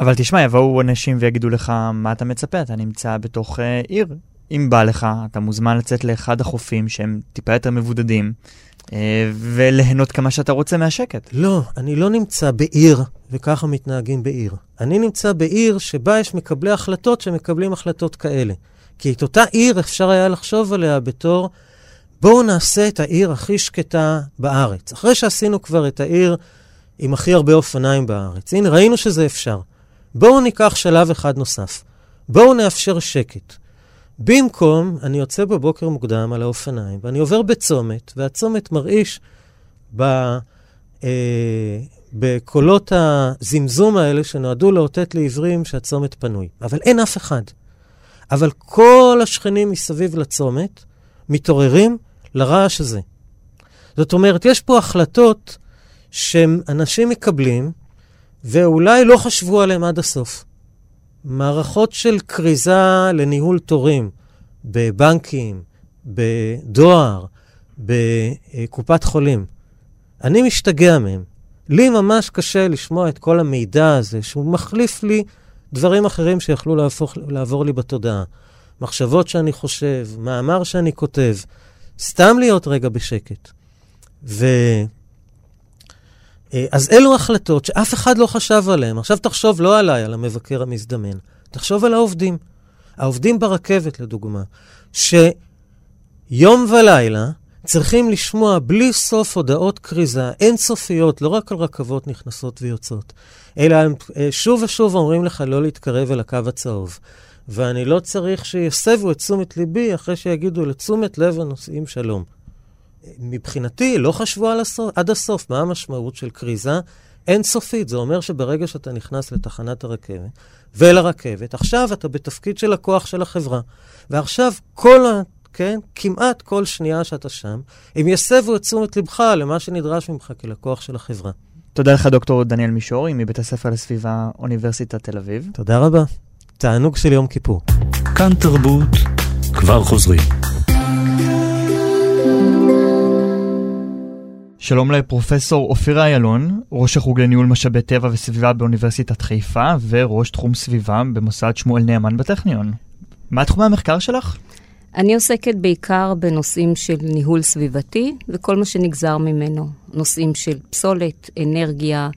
אבל תשמע, יבואו אנשים ויגידו לך, מה אתה מצפה? אתה נמצא בתוך uh, עיר. אם בא לך, אתה מוזמן לצאת לאחד החופים שהם טיפה יותר מבודדים, וליהנות כמה שאתה רוצה מהשקט. לא, אני לא נמצא בעיר, וככה מתנהגים בעיר. אני נמצא בעיר שבה יש מקבלי החלטות שמקבלים החלטות כאלה. כי את אותה עיר אפשר היה לחשוב עליה בתור, בואו נעשה את העיר הכי שקטה בארץ. אחרי שעשינו כבר את העיר עם הכי הרבה אופניים בארץ. הנה, ראינו שזה אפשר. בואו ניקח שלב אחד נוסף. בואו נאפשר שקט. במקום, אני יוצא בבוקר מוקדם על האופניים, ואני עובר בצומת, והצומת מרעיש ב, אה, בקולות הזמזום האלה שנועדו לאותת לעיוורים שהצומת פנוי. אבל אין אף אחד. אבל כל השכנים מסביב לצומת מתעוררים לרעש הזה. זאת אומרת, יש פה החלטות שאנשים מקבלים, ואולי לא חשבו עליהן עד הסוף. מערכות של כריזה לניהול תורים בבנקים, בדואר, בקופת חולים. אני משתגע מהם. לי ממש קשה לשמוע את כל המידע הזה, שהוא מחליף לי דברים אחרים שיכלו להפוך, לעבור לי בתודעה. מחשבות שאני חושב, מאמר שאני כותב, סתם להיות רגע בשקט. אה, אז אלו החלטות שאף אחד לא חשב עליהן. עכשיו תחשוב לא עליי, על המבקר המזדמן. תחשוב על העובדים. העובדים ברכבת, לדוגמה, שיום ולילה צריכים לשמוע בלי סוף הודעות כריזה אינסופיות, לא רק על רכבות נכנסות ויוצאות, אלא הם אה, שוב ושוב אומרים לך לא להתקרב אל הקו הצהוב. ואני לא צריך שיסבו את תשומת ליבי אחרי שיגידו לתשומת לב הנוסעים שלום. מבחינתי, לא חשבו על הסוף, עד הסוף מה המשמעות של כריזה אינסופית. זה אומר שברגע שאתה נכנס לתחנת הרכבת ולרכבת, עכשיו אתה בתפקיד של הכוח של החברה. ועכשיו כל ה... כן? כמעט כל שנייה שאתה שם, הם יסבו את תשומת לבך למה שנדרש ממך כלקוח של החברה. תודה לך, דוקטור דניאל מישורי, מבית הספר לסביבה, אוניברסיטת תל אביב. תודה רבה. תענוג של יום כיפור. כאן תרבות, כבר חוזרים. שלום לפרופסור אופיר איילון, ראש החוג לניהול משאבי טבע וסביבה באוניברסיטת חיפה וראש תחום סביבה במוסד שמואל נאמן בטכניון. מה תחומי המחקר שלך? אני עוסקת בעיקר בנושאים של ניהול סביבתי וכל מה שנגזר ממנו. נושאים של פסולת, אנרגיה,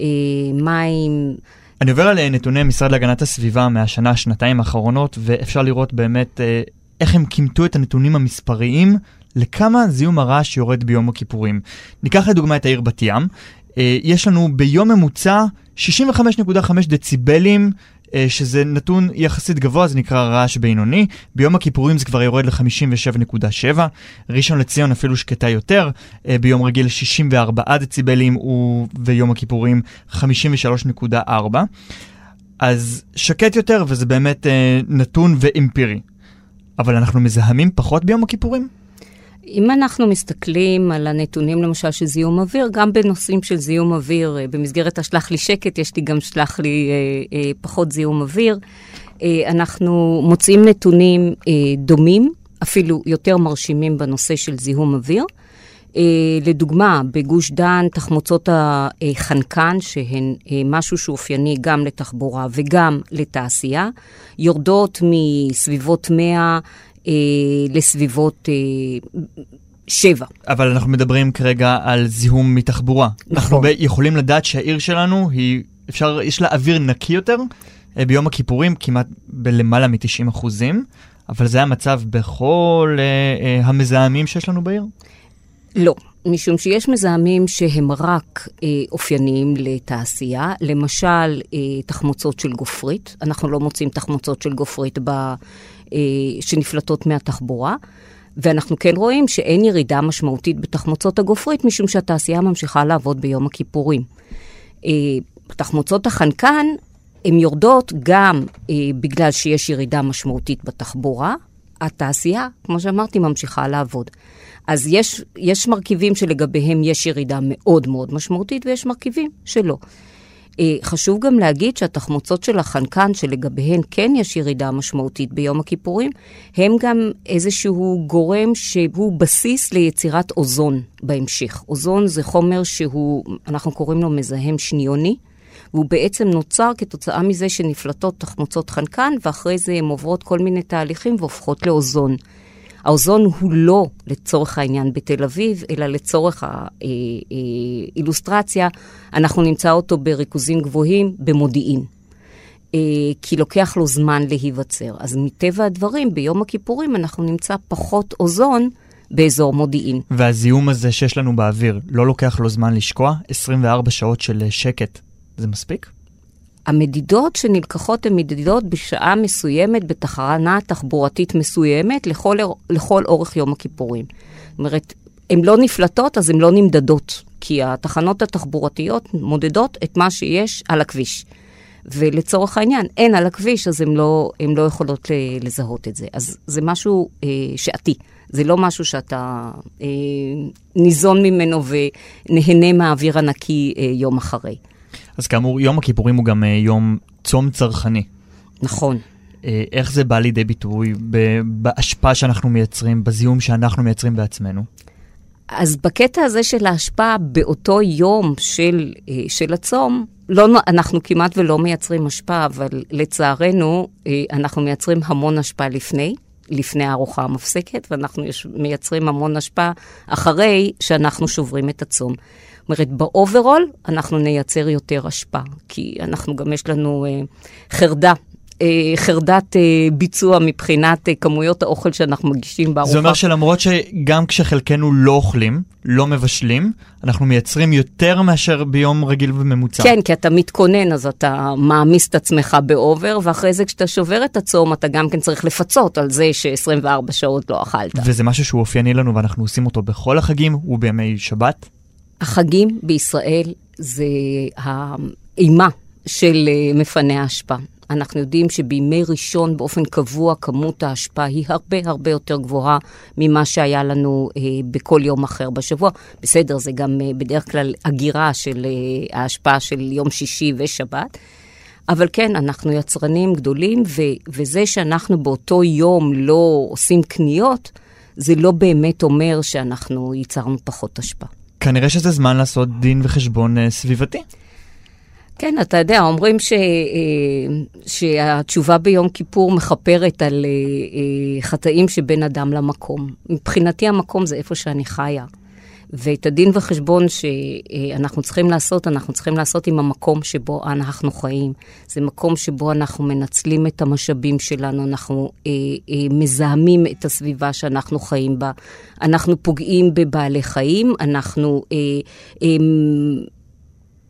אה, מים. אני עובר על אה, נתוני המשרד להגנת הסביבה מהשנה, שנתיים האחרונות, ואפשר לראות באמת אה, איך הם כימתו את הנתונים המספריים לכמה זיהום הרעש יורד ביום הכיפורים. ניקח לדוגמה את העיר בת ים. אה, יש לנו ביום ממוצע 65.5 דציבלים אה, שזה נתון יחסית גבוה, זה נקרא רעש בינוני. ביום הכיפורים זה כבר יורד ל-57.7. ראשון לציון אפילו שקטה יותר, אה, ביום רגיל 64 דציבלים וביום הכיפורים 53.4. אז שקט יותר, וזה באמת אה, נתון ואמפירי. אבל אנחנו מזהמים פחות ביום הכיפורים? אם אנחנו מסתכלים על הנתונים למשל של זיהום אוויר, גם בנושאים של זיהום אוויר, אה, במסגרת השלח לי שקט, יש לי גם שלח לי אה, אה, פחות זיהום אוויר. אה, אנחנו מוצאים נתונים אה, דומים, אפילו יותר מרשימים בנושא של זיהום אוויר. אה, לדוגמה, בגוש דן, תחמוצות החנקן, שהן אה, משהו שאופייני גם לתחבורה וגם לתעשייה, יורדות מסביבות 100 אה, לסביבות אה, שבע. אבל אנחנו מדברים כרגע על זיהום מתחבורה. נכון. אנחנו יכולים לדעת שהעיר שלנו היא, אפשר, יש לה אוויר נקי יותר אה, ביום הכיפורים, כמעט בלמעלה מ-90 אחוזים, אבל זה המצב בכל אה, אה, המזהמים שיש לנו בעיר? לא, משום שיש מזהמים שהם רק אה, אופייניים לתעשייה, למשל אה, תחמוצות של גופרית, אנחנו לא מוצאים תחמוצות של גופרית ב, אה, שנפלטות מהתחבורה, ואנחנו כן רואים שאין ירידה משמעותית בתחמוצות הגופרית, משום שהתעשייה ממשיכה לעבוד ביום הכיפורים. אה, תחמוצות החנקן, הן יורדות גם אה, בגלל שיש ירידה משמעותית בתחבורה, התעשייה, כמו שאמרתי, ממשיכה לעבוד. אז יש, יש מרכיבים שלגביהם יש ירידה מאוד מאוד משמעותית, ויש מרכיבים שלא. אה, חשוב גם להגיד שהתחמוצות של החנקן, שלגביהן כן יש ירידה משמעותית ביום הכיפורים, הם גם איזשהו גורם שהוא בסיס ליצירת אוזון בהמשך. אוזון זה חומר שהוא, אנחנו קוראים לו מזהם שניוני. והוא בעצם נוצר כתוצאה מזה שנפלטות תחמוצות חנקן, ואחרי זה הן עוברות כל מיני תהליכים והופכות לאוזון. האוזון הוא לא לצורך העניין בתל אביב, אלא לצורך האילוסטרציה, אנחנו נמצא אותו בריכוזים גבוהים במודיעין. אה, כי לוקח לו זמן להיווצר. אז מטבע הדברים, ביום הכיפורים אנחנו נמצא פחות אוזון באזור מודיעין. והזיהום הזה שיש לנו באוויר, לא לוקח לו זמן לשקוע? 24 שעות של שקט, זה מספיק? המדידות שנלקחות הן מדידות בשעה מסוימת בתחנה תחבורתית מסוימת לכל, לכל אורך יום הכיפורים. זאת אומרת, הן לא נפלטות, אז הן לא נמדדות, כי התחנות התחבורתיות מודדות את מה שיש על הכביש. ולצורך העניין, אין על הכביש, אז הן לא, לא יכולות לזהות את זה. אז זה משהו אה, שעתי. זה לא משהו שאתה אה, ניזון ממנו ונהנה מהאוויר הנקי אה, יום אחרי. אז כאמור, יום הכיפורים הוא גם uh, יום צום צרכני. נכון. Uh, איך זה בא לידי ביטוי באשפה שאנחנו מייצרים, בזיהום שאנחנו מייצרים בעצמנו? אז בקטע הזה של האשפה באותו יום של, uh, של הצום, לא, אנחנו כמעט ולא מייצרים אשפה, אבל לצערנו, אנחנו מייצרים המון אשפה לפני. לפני הארוחה המפסקת, ואנחנו יש, מייצרים המון אשפה אחרי שאנחנו שוברים את הצום. אומרת, ב overall אנחנו נייצר יותר אשפה, כי אנחנו גם יש לנו אה, חרדה. אה, חרדת אה, ביצוע מבחינת אה, כמויות האוכל שאנחנו מגישים בארוחה. זה אומר שלמרות שגם כשחלקנו לא אוכלים, לא מבשלים, אנחנו מייצרים יותר מאשר ביום רגיל וממוצע. כן, כי אתה מתכונן, אז אתה מעמיס את עצמך באובר, ואחרי זה כשאתה שובר את הצום, אתה גם כן צריך לפצות על זה ש-24 שעות לא אכלת. וזה משהו שהוא אופייני לנו ואנחנו עושים אותו בכל החגים ובימי שבת. החגים בישראל זה האימה של אה, מפני האשפה. אנחנו יודעים שבימי ראשון באופן קבוע כמות ההשפעה היא הרבה הרבה יותר גבוהה ממה שהיה לנו אה, בכל יום אחר בשבוע. בסדר, זה גם אה, בדרך כלל הגירה של אה, ההשפעה של יום שישי ושבת. אבל כן, אנחנו יצרנים גדולים, ו- וזה שאנחנו באותו יום לא עושים קניות, זה לא באמת אומר שאנחנו ייצרנו פחות השפעה. כנראה שזה זמן לעשות דין וחשבון אה, סביבתי. כן, אתה יודע, אומרים ש, אה, שהתשובה ביום כיפור מכפרת על אה, חטאים שבין אדם למקום. מבחינתי המקום זה איפה שאני חיה. ואת הדין וחשבון שאנחנו צריכים לעשות, אנחנו צריכים לעשות עם המקום שבו אנחנו חיים. זה מקום שבו אנחנו מנצלים את המשאבים שלנו, אנחנו אה, אה, מזהמים את הסביבה שאנחנו חיים בה, אנחנו פוגעים בבעלי חיים, אנחנו... אה, אה,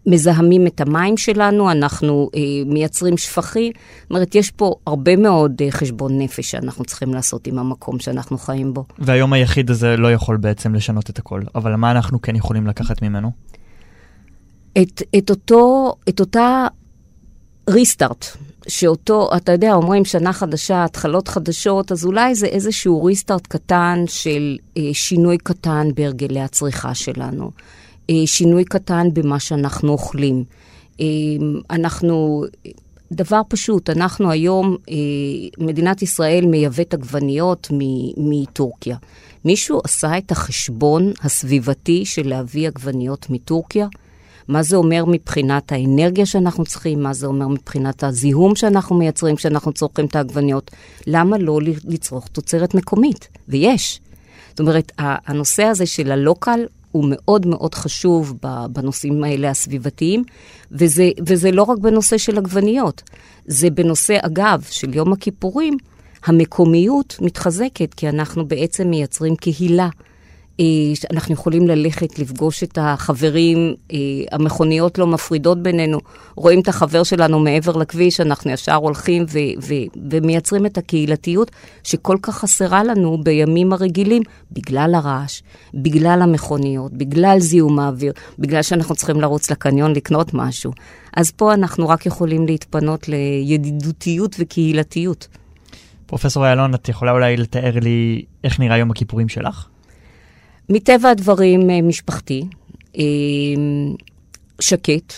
מזהמים את המים שלנו, אנחנו אה, מייצרים שפכים. זאת אומרת, יש פה הרבה מאוד אה, חשבון נפש שאנחנו צריכים לעשות עם המקום שאנחנו חיים בו. והיום היחיד הזה לא יכול בעצם לשנות את הכל, אבל מה אנחנו כן יכולים לקחת ממנו? את, את, אותו, את אותה ריסטארט, שאותו, אתה יודע, אומרים שנה חדשה, התחלות חדשות, אז אולי זה איזשהו ריסטארט קטן של אה, שינוי קטן בהרגלי הצריכה שלנו. אה, שינוי קטן במה שאנחנו אוכלים. אה, אנחנו, דבר פשוט, אנחנו היום, אה, מדינת ישראל מייבאת עגבניות מטורקיה. מישהו עשה את החשבון הסביבתי של להביא עגבניות מטורקיה? מה זה אומר מבחינת האנרגיה שאנחנו צריכים, מה זה אומר מבחינת הזיהום שאנחנו מייצרים כשאנחנו צורכים את העגבניות. למה לא לצרוך תוצרת מקומית? ויש. זאת אומרת, הנושא הזה של הלוקל הוא מאוד מאוד חשוב בנושאים האלה הסביבתיים, וזה, וזה לא רק בנושא של עגבניות, זה בנושא, אגב, של יום הכיפורים, המקומיות מתחזקת, כי אנחנו בעצם מייצרים קהילה. אה, אנחנו יכולים ללכת, לפגוש את החברים, אה, המכוניות לא מפרידות בינינו, רואים את החבר שלנו מעבר לכביש, אנחנו ישר הולכים ו- ו- ומייצרים את הקהילתיות שכל כך חסרה לנו בימים הרגילים, בגלל הרעש, בגלל המכוניות, בגלל זיהום האוויר, בגלל שאנחנו צריכים לרוץ לקניון לקנות משהו. אז פה אנחנו רק יכולים להתפנות לידידותיות וקהילתיות. פרופסור איילון, את יכולה אולי לתאר לי איך נראה יום הכיפורים שלך? מטבע הדברים אה, משפחתי, אה, שקט.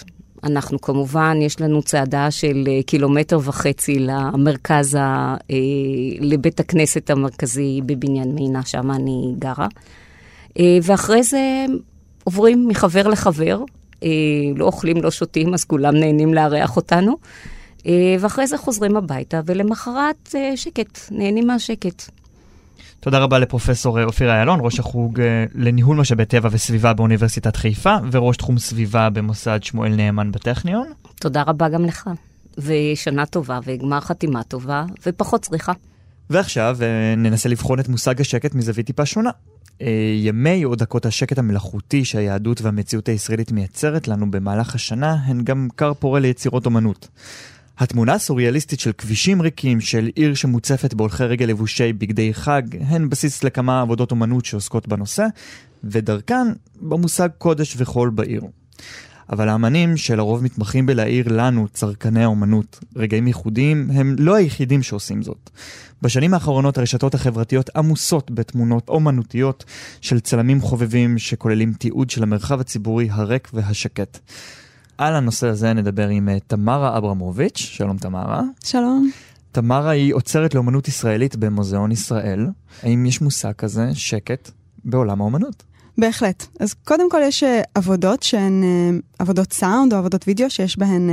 אנחנו כמובן, יש לנו צעדה של אה, קילומטר וחצי למרכז, ה, לבית הכנסת המרכזי בבניין מינה, שם אני גרה. ואחרי זה עוברים מחבר לחבר, לא אוכלים, לא שותים, אז כולם נהנים לארח אותנו. ואחרי זה חוזרים הביתה, ולמחרת שקט, נהנים מהשקט. תודה רבה לפרופסור אה, אופיר איילון, ראש החוג אה, לניהול משאבי טבע וסביבה באוניברסיטת חיפה, וראש תחום סביבה במוסד שמואל נאמן בטכניון. תודה רבה גם לך, ושנה טובה, וגמר חתימה טובה, ופחות צריכה. ועכשיו אה, ננסה לבחון את מושג השקט מזווית טיפה שונה. ימי או דקות השקט המלאכותי שהיהדות והמציאות הישראלית מייצרת לנו במהלך השנה, הן גם כר פורה ליצירות אומנות. התמונה הסוריאליסטית של כבישים ריקים, של עיר שמוצפת בהולכי רגל לבושי בגדי חג, הן בסיס לכמה עבודות אומנות שעוסקות בנושא, ודרכן במושג קודש וחול בעיר. אבל האמנים שלרוב מתמחים בלהעיר לנו, צרכני האומנות, רגעים ייחודיים, הם לא היחידים שעושים זאת. בשנים האחרונות הרשתות החברתיות עמוסות בתמונות אומנותיות של צלמים חובבים שכוללים תיעוד של המרחב הציבורי הריק והשקט. על הנושא הזה נדבר עם אה, תמרה אברמוביץ', שלום תמרה. שלום. תמרה היא עוצרת לאומנות ישראלית במוזיאון ישראל. האם יש מושג כזה, שקט, בעולם האומנות? בהחלט. אז קודם כל יש אה, עבודות שהן אה, עבודות סאונד או עבודות וידאו שיש בהן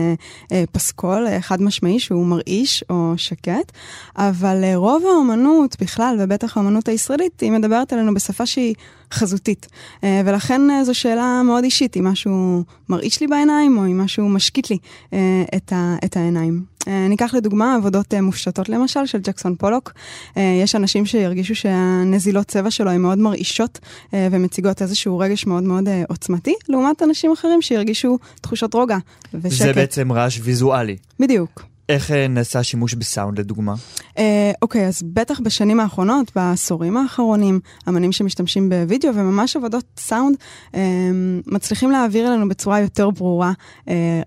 אה, פסקול חד משמעי שהוא מרעיש או שקט, אבל רוב האומנות בכלל, ובטח האומנות הישראלית, היא מדברת עלינו בשפה שהיא חזותית. ולכן זו שאלה מאוד אישית, אם משהו מרעיש לי בעיניים או אם משהו משקיט לי את העיניים. אה, ניקח לדוגמה עבודות אה, מופשטות למשל של ג'קסון פולוק. אה, יש אנשים שירגישו שהנזילות צבע שלו הן מאוד מרעישות ומציגות איזשהו רגש מאוד מאוד עוצמתי, לעומת אנשים אחרים שירגישו תחושות רוגע ושקט. זה בעצם רעש ויזואלי. בדיוק. איך אה, נעשה שימוש בסאונד לדוגמה? אה, אוקיי, אז בטח בשנים האחרונות, בעשורים האחרונים, אמנים שמשתמשים בווידאו וממש עבודות סאונד, אה, מצליחים להעביר אלינו בצורה יותר ברורה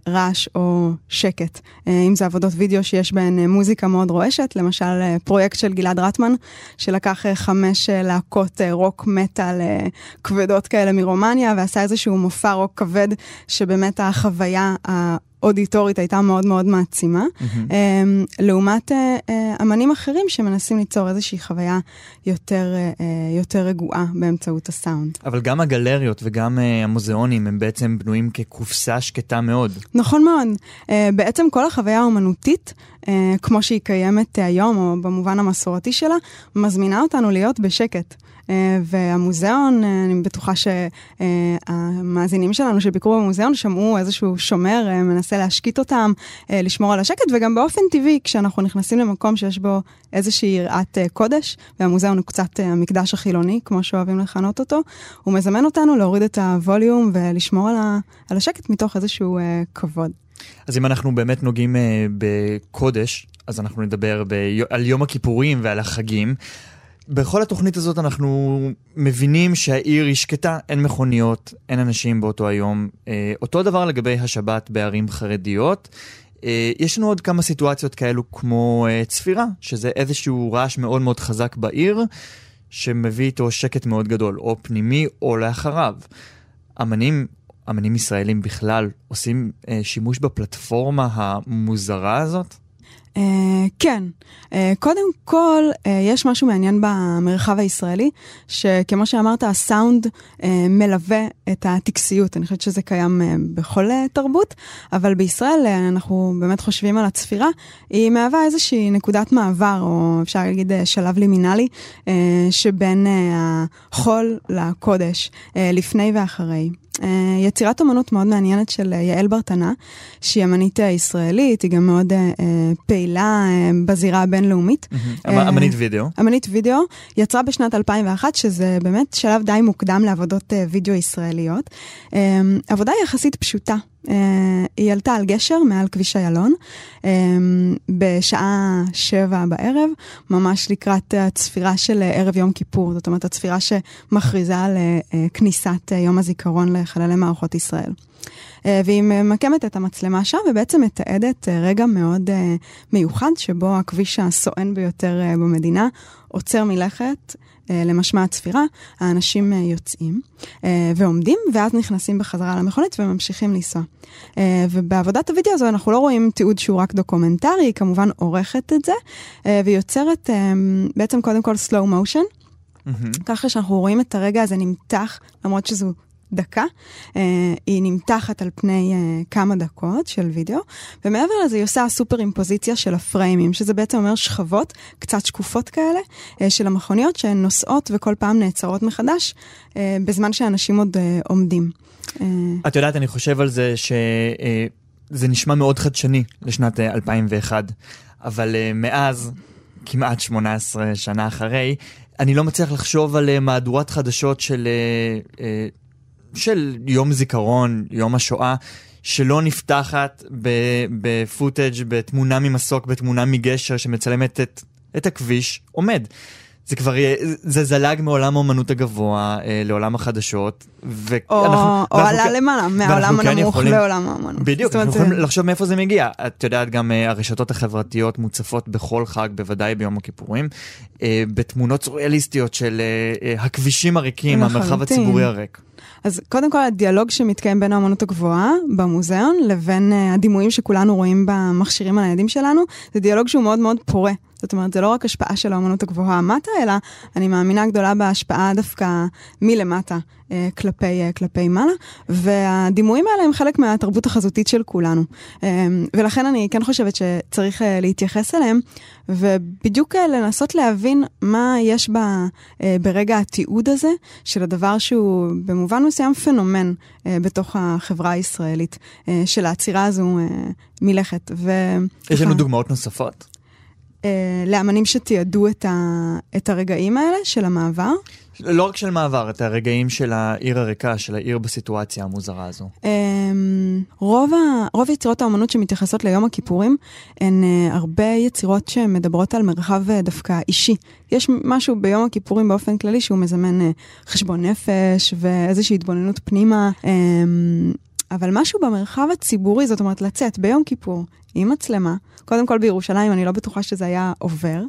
רעש או שקט. אם זה עבודות וידאו שיש בהן מוזיקה מאוד רועשת, למשל פרויקט של גלעד רטמן, שלקח חמש להקות רוק מטאל כבדות כאלה מרומניה, ועשה איזשהו מופע רוק כבד, שבאמת החוויה האודיטורית הייתה מאוד מאוד מעצימה. אמ, לעומת אה, אה, אמנים אחרים שמנסים ליצור איזושהי חוויה יותר, אה, יותר רגועה באמצעות הסאונד. אבל גם הגלריות וגם המוזיאונים הם בעצם בנויים כקופסה שקטה מאוד. נכון מאוד. בעצם כל החוויה האומנותית, אה, כמו שהיא קיימת היום, או במובן המסורתי שלה, מזמינה אותנו להיות בשקט. אה, והמוזיאון, אה, אני בטוחה שהמאזינים שלנו שביקרו במוזיאון שמעו איזשהו שומר אה, מנסה להשקיט אותם, לשמור על השקט, וגם באופן טבעי, כשאנחנו נכנסים למקום שיש בו איזושהי יראת קודש, והמוזיאון הוא קצת המקדש החילוני, כמו שאוהבים לכנות אותו, הוא מזמן אותנו להוריד את הווליום ולשמור על, ה, על השקט מתוך איזשהו כבוד. אז אם אנחנו באמת נוגעים בקודש, אז אנחנו נדבר ב- על יום הכיפורים ועל החגים. בכל התוכנית הזאת אנחנו מבינים שהעיר היא שקטה, אין מכוניות, אין אנשים באותו היום. אה, אותו דבר לגבי השבת בערים חרדיות. אה, יש לנו עוד כמה סיטואציות כאלו כמו אה, צפירה, שזה איזשהו רעש מאוד מאוד חזק בעיר, שמביא איתו שקט מאוד גדול, או פנימי או לאחריו. אמנים, אמנים ישראלים בכלל, עושים שימוש בפלטפורמה המוזרה הזאת? Uh, כן, uh, קודם כל, uh, יש משהו מעניין במרחב הישראלי, שכמו שאמרת, הסאונד uh, מלווה את הטקסיות. אני חושבת שזה קיים uh, בכל uh, תרבות, אבל בישראל uh, אנחנו באמת חושבים על הצפירה, היא מהווה איזושהי נקודת מעבר, או אפשר להגיד uh, שלב לימינלי, uh, שבין uh, החול לקודש, uh, לפני ואחרי. Uh, יצירת אומנות מאוד מעניינת של uh, יעל ברטנה, שהיא אמנית uh, ישראלית, היא גם מאוד פעילה בזירה הבינלאומית. אמ- אמנית וידאו. אמנית וידאו, יצרה בשנת 2001, שזה באמת שלב די מוקדם לעבודות וידאו ישראליות. עבודה יחסית פשוטה. Uh, היא עלתה על גשר מעל כביש איילון uh, בשעה שבע בערב, ממש לקראת הצפירה של ערב יום כיפור, זאת אומרת הצפירה שמכריזה על uh, כניסת יום הזיכרון לחללי מערכות ישראל. והיא ממקמת את המצלמה שם ובעצם מתעדת רגע מאוד מיוחד שבו הכביש הסואן ביותר במדינה עוצר מלכת. למשמע הצפירה, האנשים יוצאים ועומדים, ואז נכנסים בחזרה למכונית וממשיכים לנסוע. ובעבודת הוידאו הזו אנחנו לא רואים תיעוד שהוא רק דוקומנטרי, היא כמובן עורכת את זה, ויוצרת בעצם קודם כל slow motion. Mm-hmm. ככה שאנחנו רואים את הרגע הזה נמתח, למרות שזו דקה, uh, היא נמתחת על פני uh, כמה דקות של וידאו, ומעבר לזה היא עושה סופר אימפוזיציה של הפריימים, שזה בעצם אומר שכבות קצת שקופות כאלה uh, של המכוניות שהן נוסעות וכל פעם נעצרות מחדש, בזמן שאנשים עוד עומדים. את יודעת, אני חושב על זה שזה נשמע מאוד חדשני לשנת uh, 2001, אבל מאז, כמעט 18 שנה אחרי, אני לא מצליח לחשוב על מהדורת חדשות של... של יום זיכרון, יום השואה, שלא נפתחת בפוטאג', בתמונה ממסוק, בתמונה מגשר שמצלמת את, את הכביש, עומד. זה כבר, זה זלג מעולם האומנות הגבוה אה, לעולם החדשות. ואנחנו, או, או עלה כן, למעלה, מהעולם כן הנמוך יכולים, לעולם האומנות. בדיוק, אנחנו יכולים לחשוב מאיפה זה מגיע. את יודעת, גם אה, הרשתות החברתיות מוצפות בכל חג, בוודאי ביום הכיפורים, אה, בתמונות סוריאליסטיות של אה, אה, הכבישים הריקים, המרחב הציבורי הריק. אז קודם כל הדיאלוג שמתקיים בין האמנות הגבוהה במוזיאון לבין uh, הדימויים שכולנו רואים במכשירים הניידים שלנו, זה דיאלוג שהוא מאוד מאוד פורה. זאת אומרת, זה לא רק השפעה של האומנות הגבוהה מטה, אלא אני מאמינה גדולה בהשפעה דווקא מלמטה אה, כלפי, אה, כלפי מעלה, והדימויים האלה הם חלק מהתרבות החזותית של כולנו. אה, ולכן אני כן חושבת שצריך להתייחס אליהם, ובדיוק לנסות להבין מה יש בה, ברגע התיעוד הזה, של הדבר שהוא במובן מסוים פנומן בתוך החברה הישראלית, של העצירה הזו מלכת. ו... יש לנו דוגמאות נוספות? אה, לאמנים שתיעדו את, ה, את הרגעים האלה של המעבר. לא רק של מעבר, את הרגעים של העיר הריקה, של העיר בסיטואציה המוזרה הזו. אמ, רוב, ה, רוב יצירות האומנות שמתייחסות ליום הכיפורים הן uh, הרבה יצירות שמדברות על מרחב דווקא אישי. יש משהו ביום הכיפורים באופן כללי שהוא מזמן חשבון נפש ואיזושהי התבוננות פנימה. אבל משהו במרחב הציבורי, זאת אומרת לצאת ביום כיפור עם מצלמה, קודם כל בירושלים, אני לא בטוחה שזה היה עובר.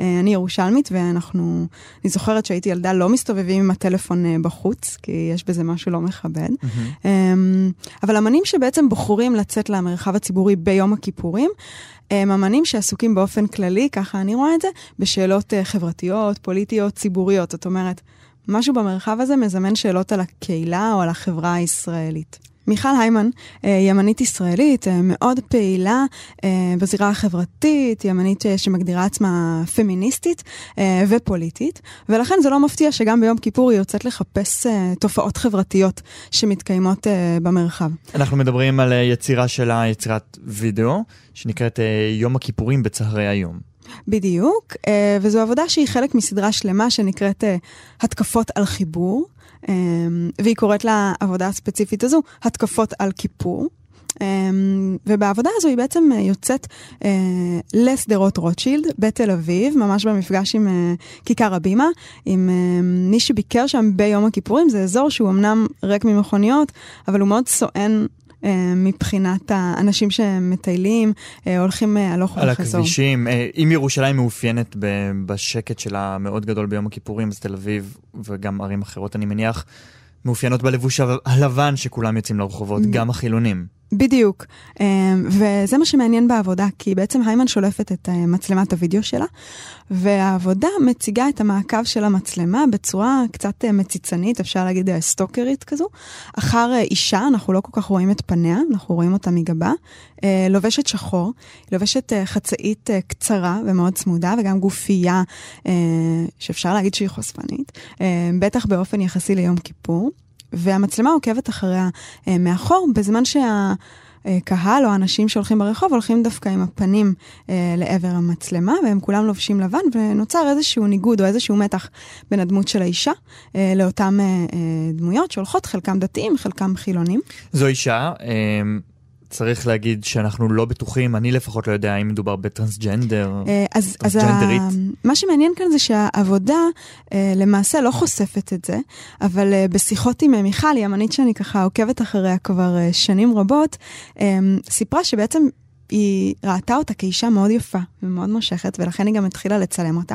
אה, אני ירושלמית, ואנחנו, אני זוכרת שהייתי ילדה, לא מסתובבים עם הטלפון אה, בחוץ, כי יש בזה משהו לא מכבד. Mm-hmm. אבל אמנים שבעצם בוחרים לצאת למרחב הציבורי ביום הכיפורים, הם אמנים שעסוקים באופן כללי, ככה אני רואה את זה, בשאלות אה, חברתיות, פוליטיות, ציבוריות. זאת אומרת, משהו במרחב הזה מזמן שאלות על הקהילה או על החברה הישראלית. מיכל היימן היא ימנית ישראלית, מאוד פעילה בזירה החברתית, ימנית שמגדירה עצמה פמיניסטית ופוליטית, ולכן זה לא מפתיע שגם ביום כיפור היא יוצאת לחפש תופעות חברתיות שמתקיימות במרחב. אנחנו מדברים על יצירה שלה, יצירת וידאו, שנקראת יום הכיפורים בצהרי היום. בדיוק, וזו עבודה שהיא חלק מסדרה שלמה שנקראת התקפות על חיבור. והיא קוראת לעבודה הספציפית הזו התקפות על כיפור. ובעבודה הזו היא בעצם יוצאת לשדרות רוטשילד בתל אביב, ממש במפגש עם כיכר הבימה, עם מי שביקר שם ביום הכיפורים, זה אזור שהוא אמנם ריק ממכוניות, אבל הוא מאוד סואן מבחינת האנשים שמטיילים, הולכים הלוך וחזור. על הכבישים. אם ירושלים מאופיינת בשקט שלה מאוד גדול ביום הכיפורים, אז תל אביב וגם ערים אחרות, אני מניח, מאופיינות בלבוש הלבן שכולם יוצאים לרחובות, גם החילונים. בדיוק, וזה מה שמעניין בעבודה, כי בעצם היימן שולפת את מצלמת הוידאו שלה, והעבודה מציגה את המעקב של המצלמה בצורה קצת מציצנית, אפשר להגיד סטוקרית כזו, אחר אישה, אנחנו לא כל כך רואים את פניה, אנחנו רואים אותה מגבה, לובשת שחור, לובשת חצאית קצרה ומאוד צמודה, וגם גופייה שאפשר להגיד שהיא חושפנית, בטח באופן יחסי ליום כיפור. והמצלמה עוקבת אחריה אה, מאחור, בזמן שהקהל או האנשים שהולכים ברחוב הולכים דווקא עם הפנים אה, לעבר המצלמה, והם כולם לובשים לבן, ונוצר איזשהו ניגוד או איזשהו מתח בין הדמות של האישה אה, לאותן אה, אה, דמויות שהולכות, חלקם דתיים, חלקם חילונים. זו אישה. אה... צריך להגיד שאנחנו לא בטוחים, אני לפחות לא יודע האם מדובר בטרנסג'נדר, אז, טרנסג'נדרית. אז מה שמעניין כאן זה שהעבודה למעשה לא חושפת את זה, אבל בשיחות עם מיכל, היא אמנית שאני ככה עוקבת אחריה כבר שנים רבות, סיפרה שבעצם היא ראתה אותה כאישה מאוד יפה ומאוד מושכת, ולכן היא גם התחילה לצלם אותה.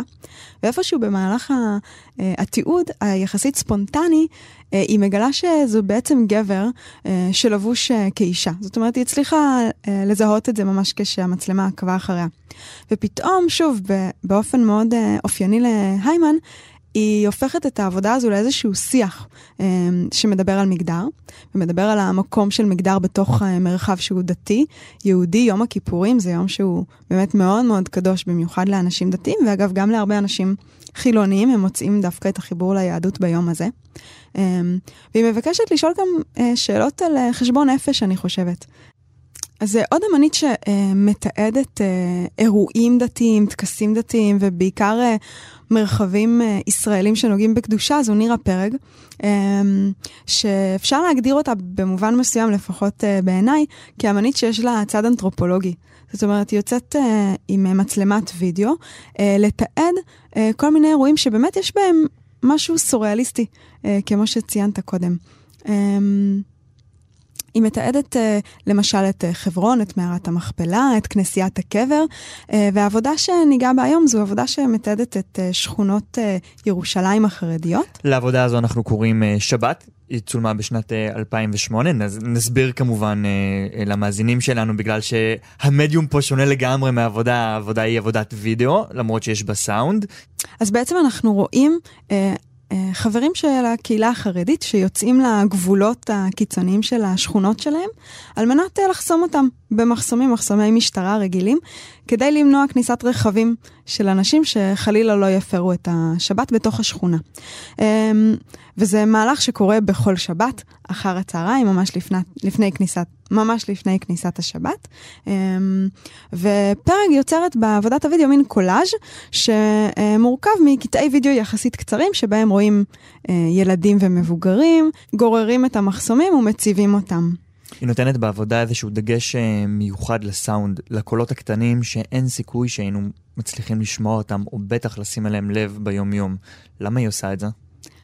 ואיפשהו במהלך התיעוד היחסית ספונטני, היא מגלה שזו בעצם גבר שלבוש כאישה. זאת אומרת, היא הצליחה לזהות את זה ממש כשהמצלמה עקבה אחריה. ופתאום, שוב, באופן מאוד אופייני להיימן, היא הופכת את העבודה הזו לאיזשהו שיח אה, שמדבר על מגדר, ומדבר על המקום של מגדר בתוך אה, מרחב שהוא דתי, יהודי, יום הכיפורים זה יום שהוא באמת מאוד מאוד קדוש, במיוחד לאנשים דתיים, ואגב, גם להרבה אנשים חילוניים, הם מוצאים דווקא את החיבור ליהדות ביום הזה. אה, והיא מבקשת לשאול גם שאלות על חשבון נפש, אני חושבת. אז זה עוד אמנית שמתעדת אירועים דתיים, טקסים דתיים, ובעיקר מרחבים אה, ישראלים שנוגעים בקדושה, זו נירה פרג, אה, שאפשר להגדיר אותה במובן מסוים, לפחות אה, בעיניי, כאמנית שיש לה צד אנתרופולוגי. זאת אומרת, היא יוצאת אה, עם מצלמת וידאו, לתעד כל מיני אירועים שבאמת יש בהם משהו סוריאליסטי, כמו שציינת קודם. היא מתעדת אה, למשל את אה, חברון, את מערת המכפלה, את כנסיית הקבר, אה, והעבודה שניגע בה היום זו עבודה שמתעדת את שכונות ירושלים החרדיות. לעבודה הזו אנחנו קוראים שבת. היא צולמה בשנת אה, 2008, נס, נסביר כמובן אה, למאזינים שלנו, בגלל שהמדיום פה שונה לגמרי מהעבודה, העבודה היא עבודת וידאו, למרות שיש בה סאונד. אז בעצם אנחנו רואים אה, חברים של הקהילה החרדית שיוצאים לגבולות הקיצוניים של השכונות שלהם, על מנת אה, לחסום אותם במחסומים, מחסומי משטרה רגילים, כדי למנוע כניסת רכבים של אנשים שחלילה לא יפרו את השבת בתוך השכונה. אה, וזה מהלך שקורה בכל שבת, אחר הצהריים, ממש לפני, לפני כניסת, ממש לפני כניסת השבת. אמ, ופרג יוצרת בעבודת הוידאו מין קולאז' שמורכב מקטעי וידאו יחסית קצרים, שבהם רואים אה, ילדים ומבוגרים, גוררים את המחסומים ומציבים אותם. היא נותנת בעבודה איזשהו דגש אה, מיוחד לסאונד, לקולות הקטנים שאין סיכוי שהיינו מצליחים לשמוע אותם, או בטח לשים עליהם לב ביום-יום. למה היא עושה את זה?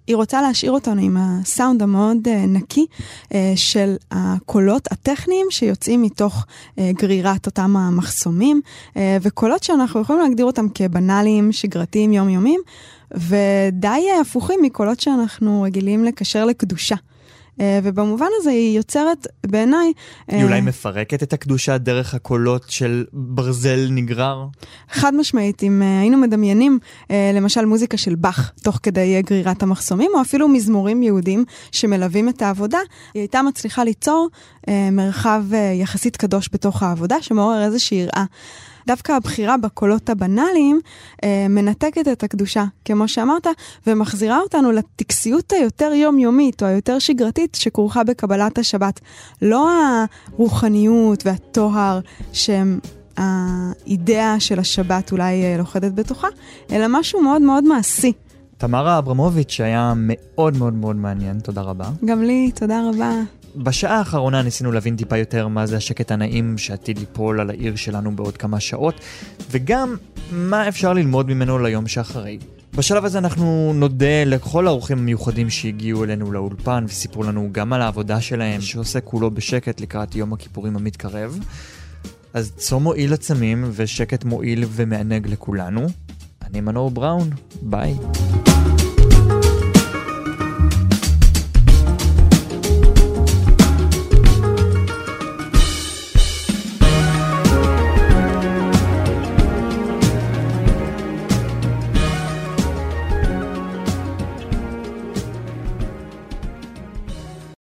היא רוצה להשאיר אותנו עם הסאונד המאוד uh, נקי uh, של הקולות הטכניים שיוצאים מתוך גרירת אותם המחסומים, וקולות שאנחנו יכולים להגדיר אותם כבנאליים, שגרתיים, יומיומיים, ודי הפוכים מקולות שאנחנו רגילים לקשר לקדושה. Uh, ובמובן הזה היא יוצרת בעיניי... היא אולי מפרקת את הקדושה דרך הקולות של ברזל נגרר? חד משמעית, אם uh, היינו מדמיינים למשל מוזיקה של באך תוך כדי גרירת המחסומים, או אפילו מזמורים יהודים שמלווים את העבודה, היא הייתה מצליחה ליצור מרחב יחסית קדוש בתוך העבודה, שמעורר איזושהי יראה. דווקא הבחירה בקולות הבנאליים אה, מנתקת את הקדושה, כמו שאמרת, ומחזירה אותנו לטקסיות היותר יומיומית או היותר שגרתית שכרוכה בקבלת השבת. לא הרוחניות והטוהר שהם האידאה של השבת אולי אה, לוכדת בתוכה, אלא משהו מאוד מאוד מעשי. תמרה אברמוביץ' היה מאוד מאוד מאוד מעניין, תודה רבה. גם לי, תודה רבה. בשעה האחרונה ניסינו להבין טיפה יותר מה זה השקט הנעים שעתיד ליפול על העיר שלנו בעוד כמה שעות, וגם מה אפשר ללמוד ממנו ליום שאחרי. בשלב הזה אנחנו נודה לכל האורחים המיוחדים שהגיעו אלינו לאולפן וסיפרו לנו גם על העבודה שלהם, שעושה כולו בשקט לקראת יום הכיפורים המתקרב. אז צום מועיל עצמים ושקט מועיל ומענג לכולנו. אני מנור בראון, ביי.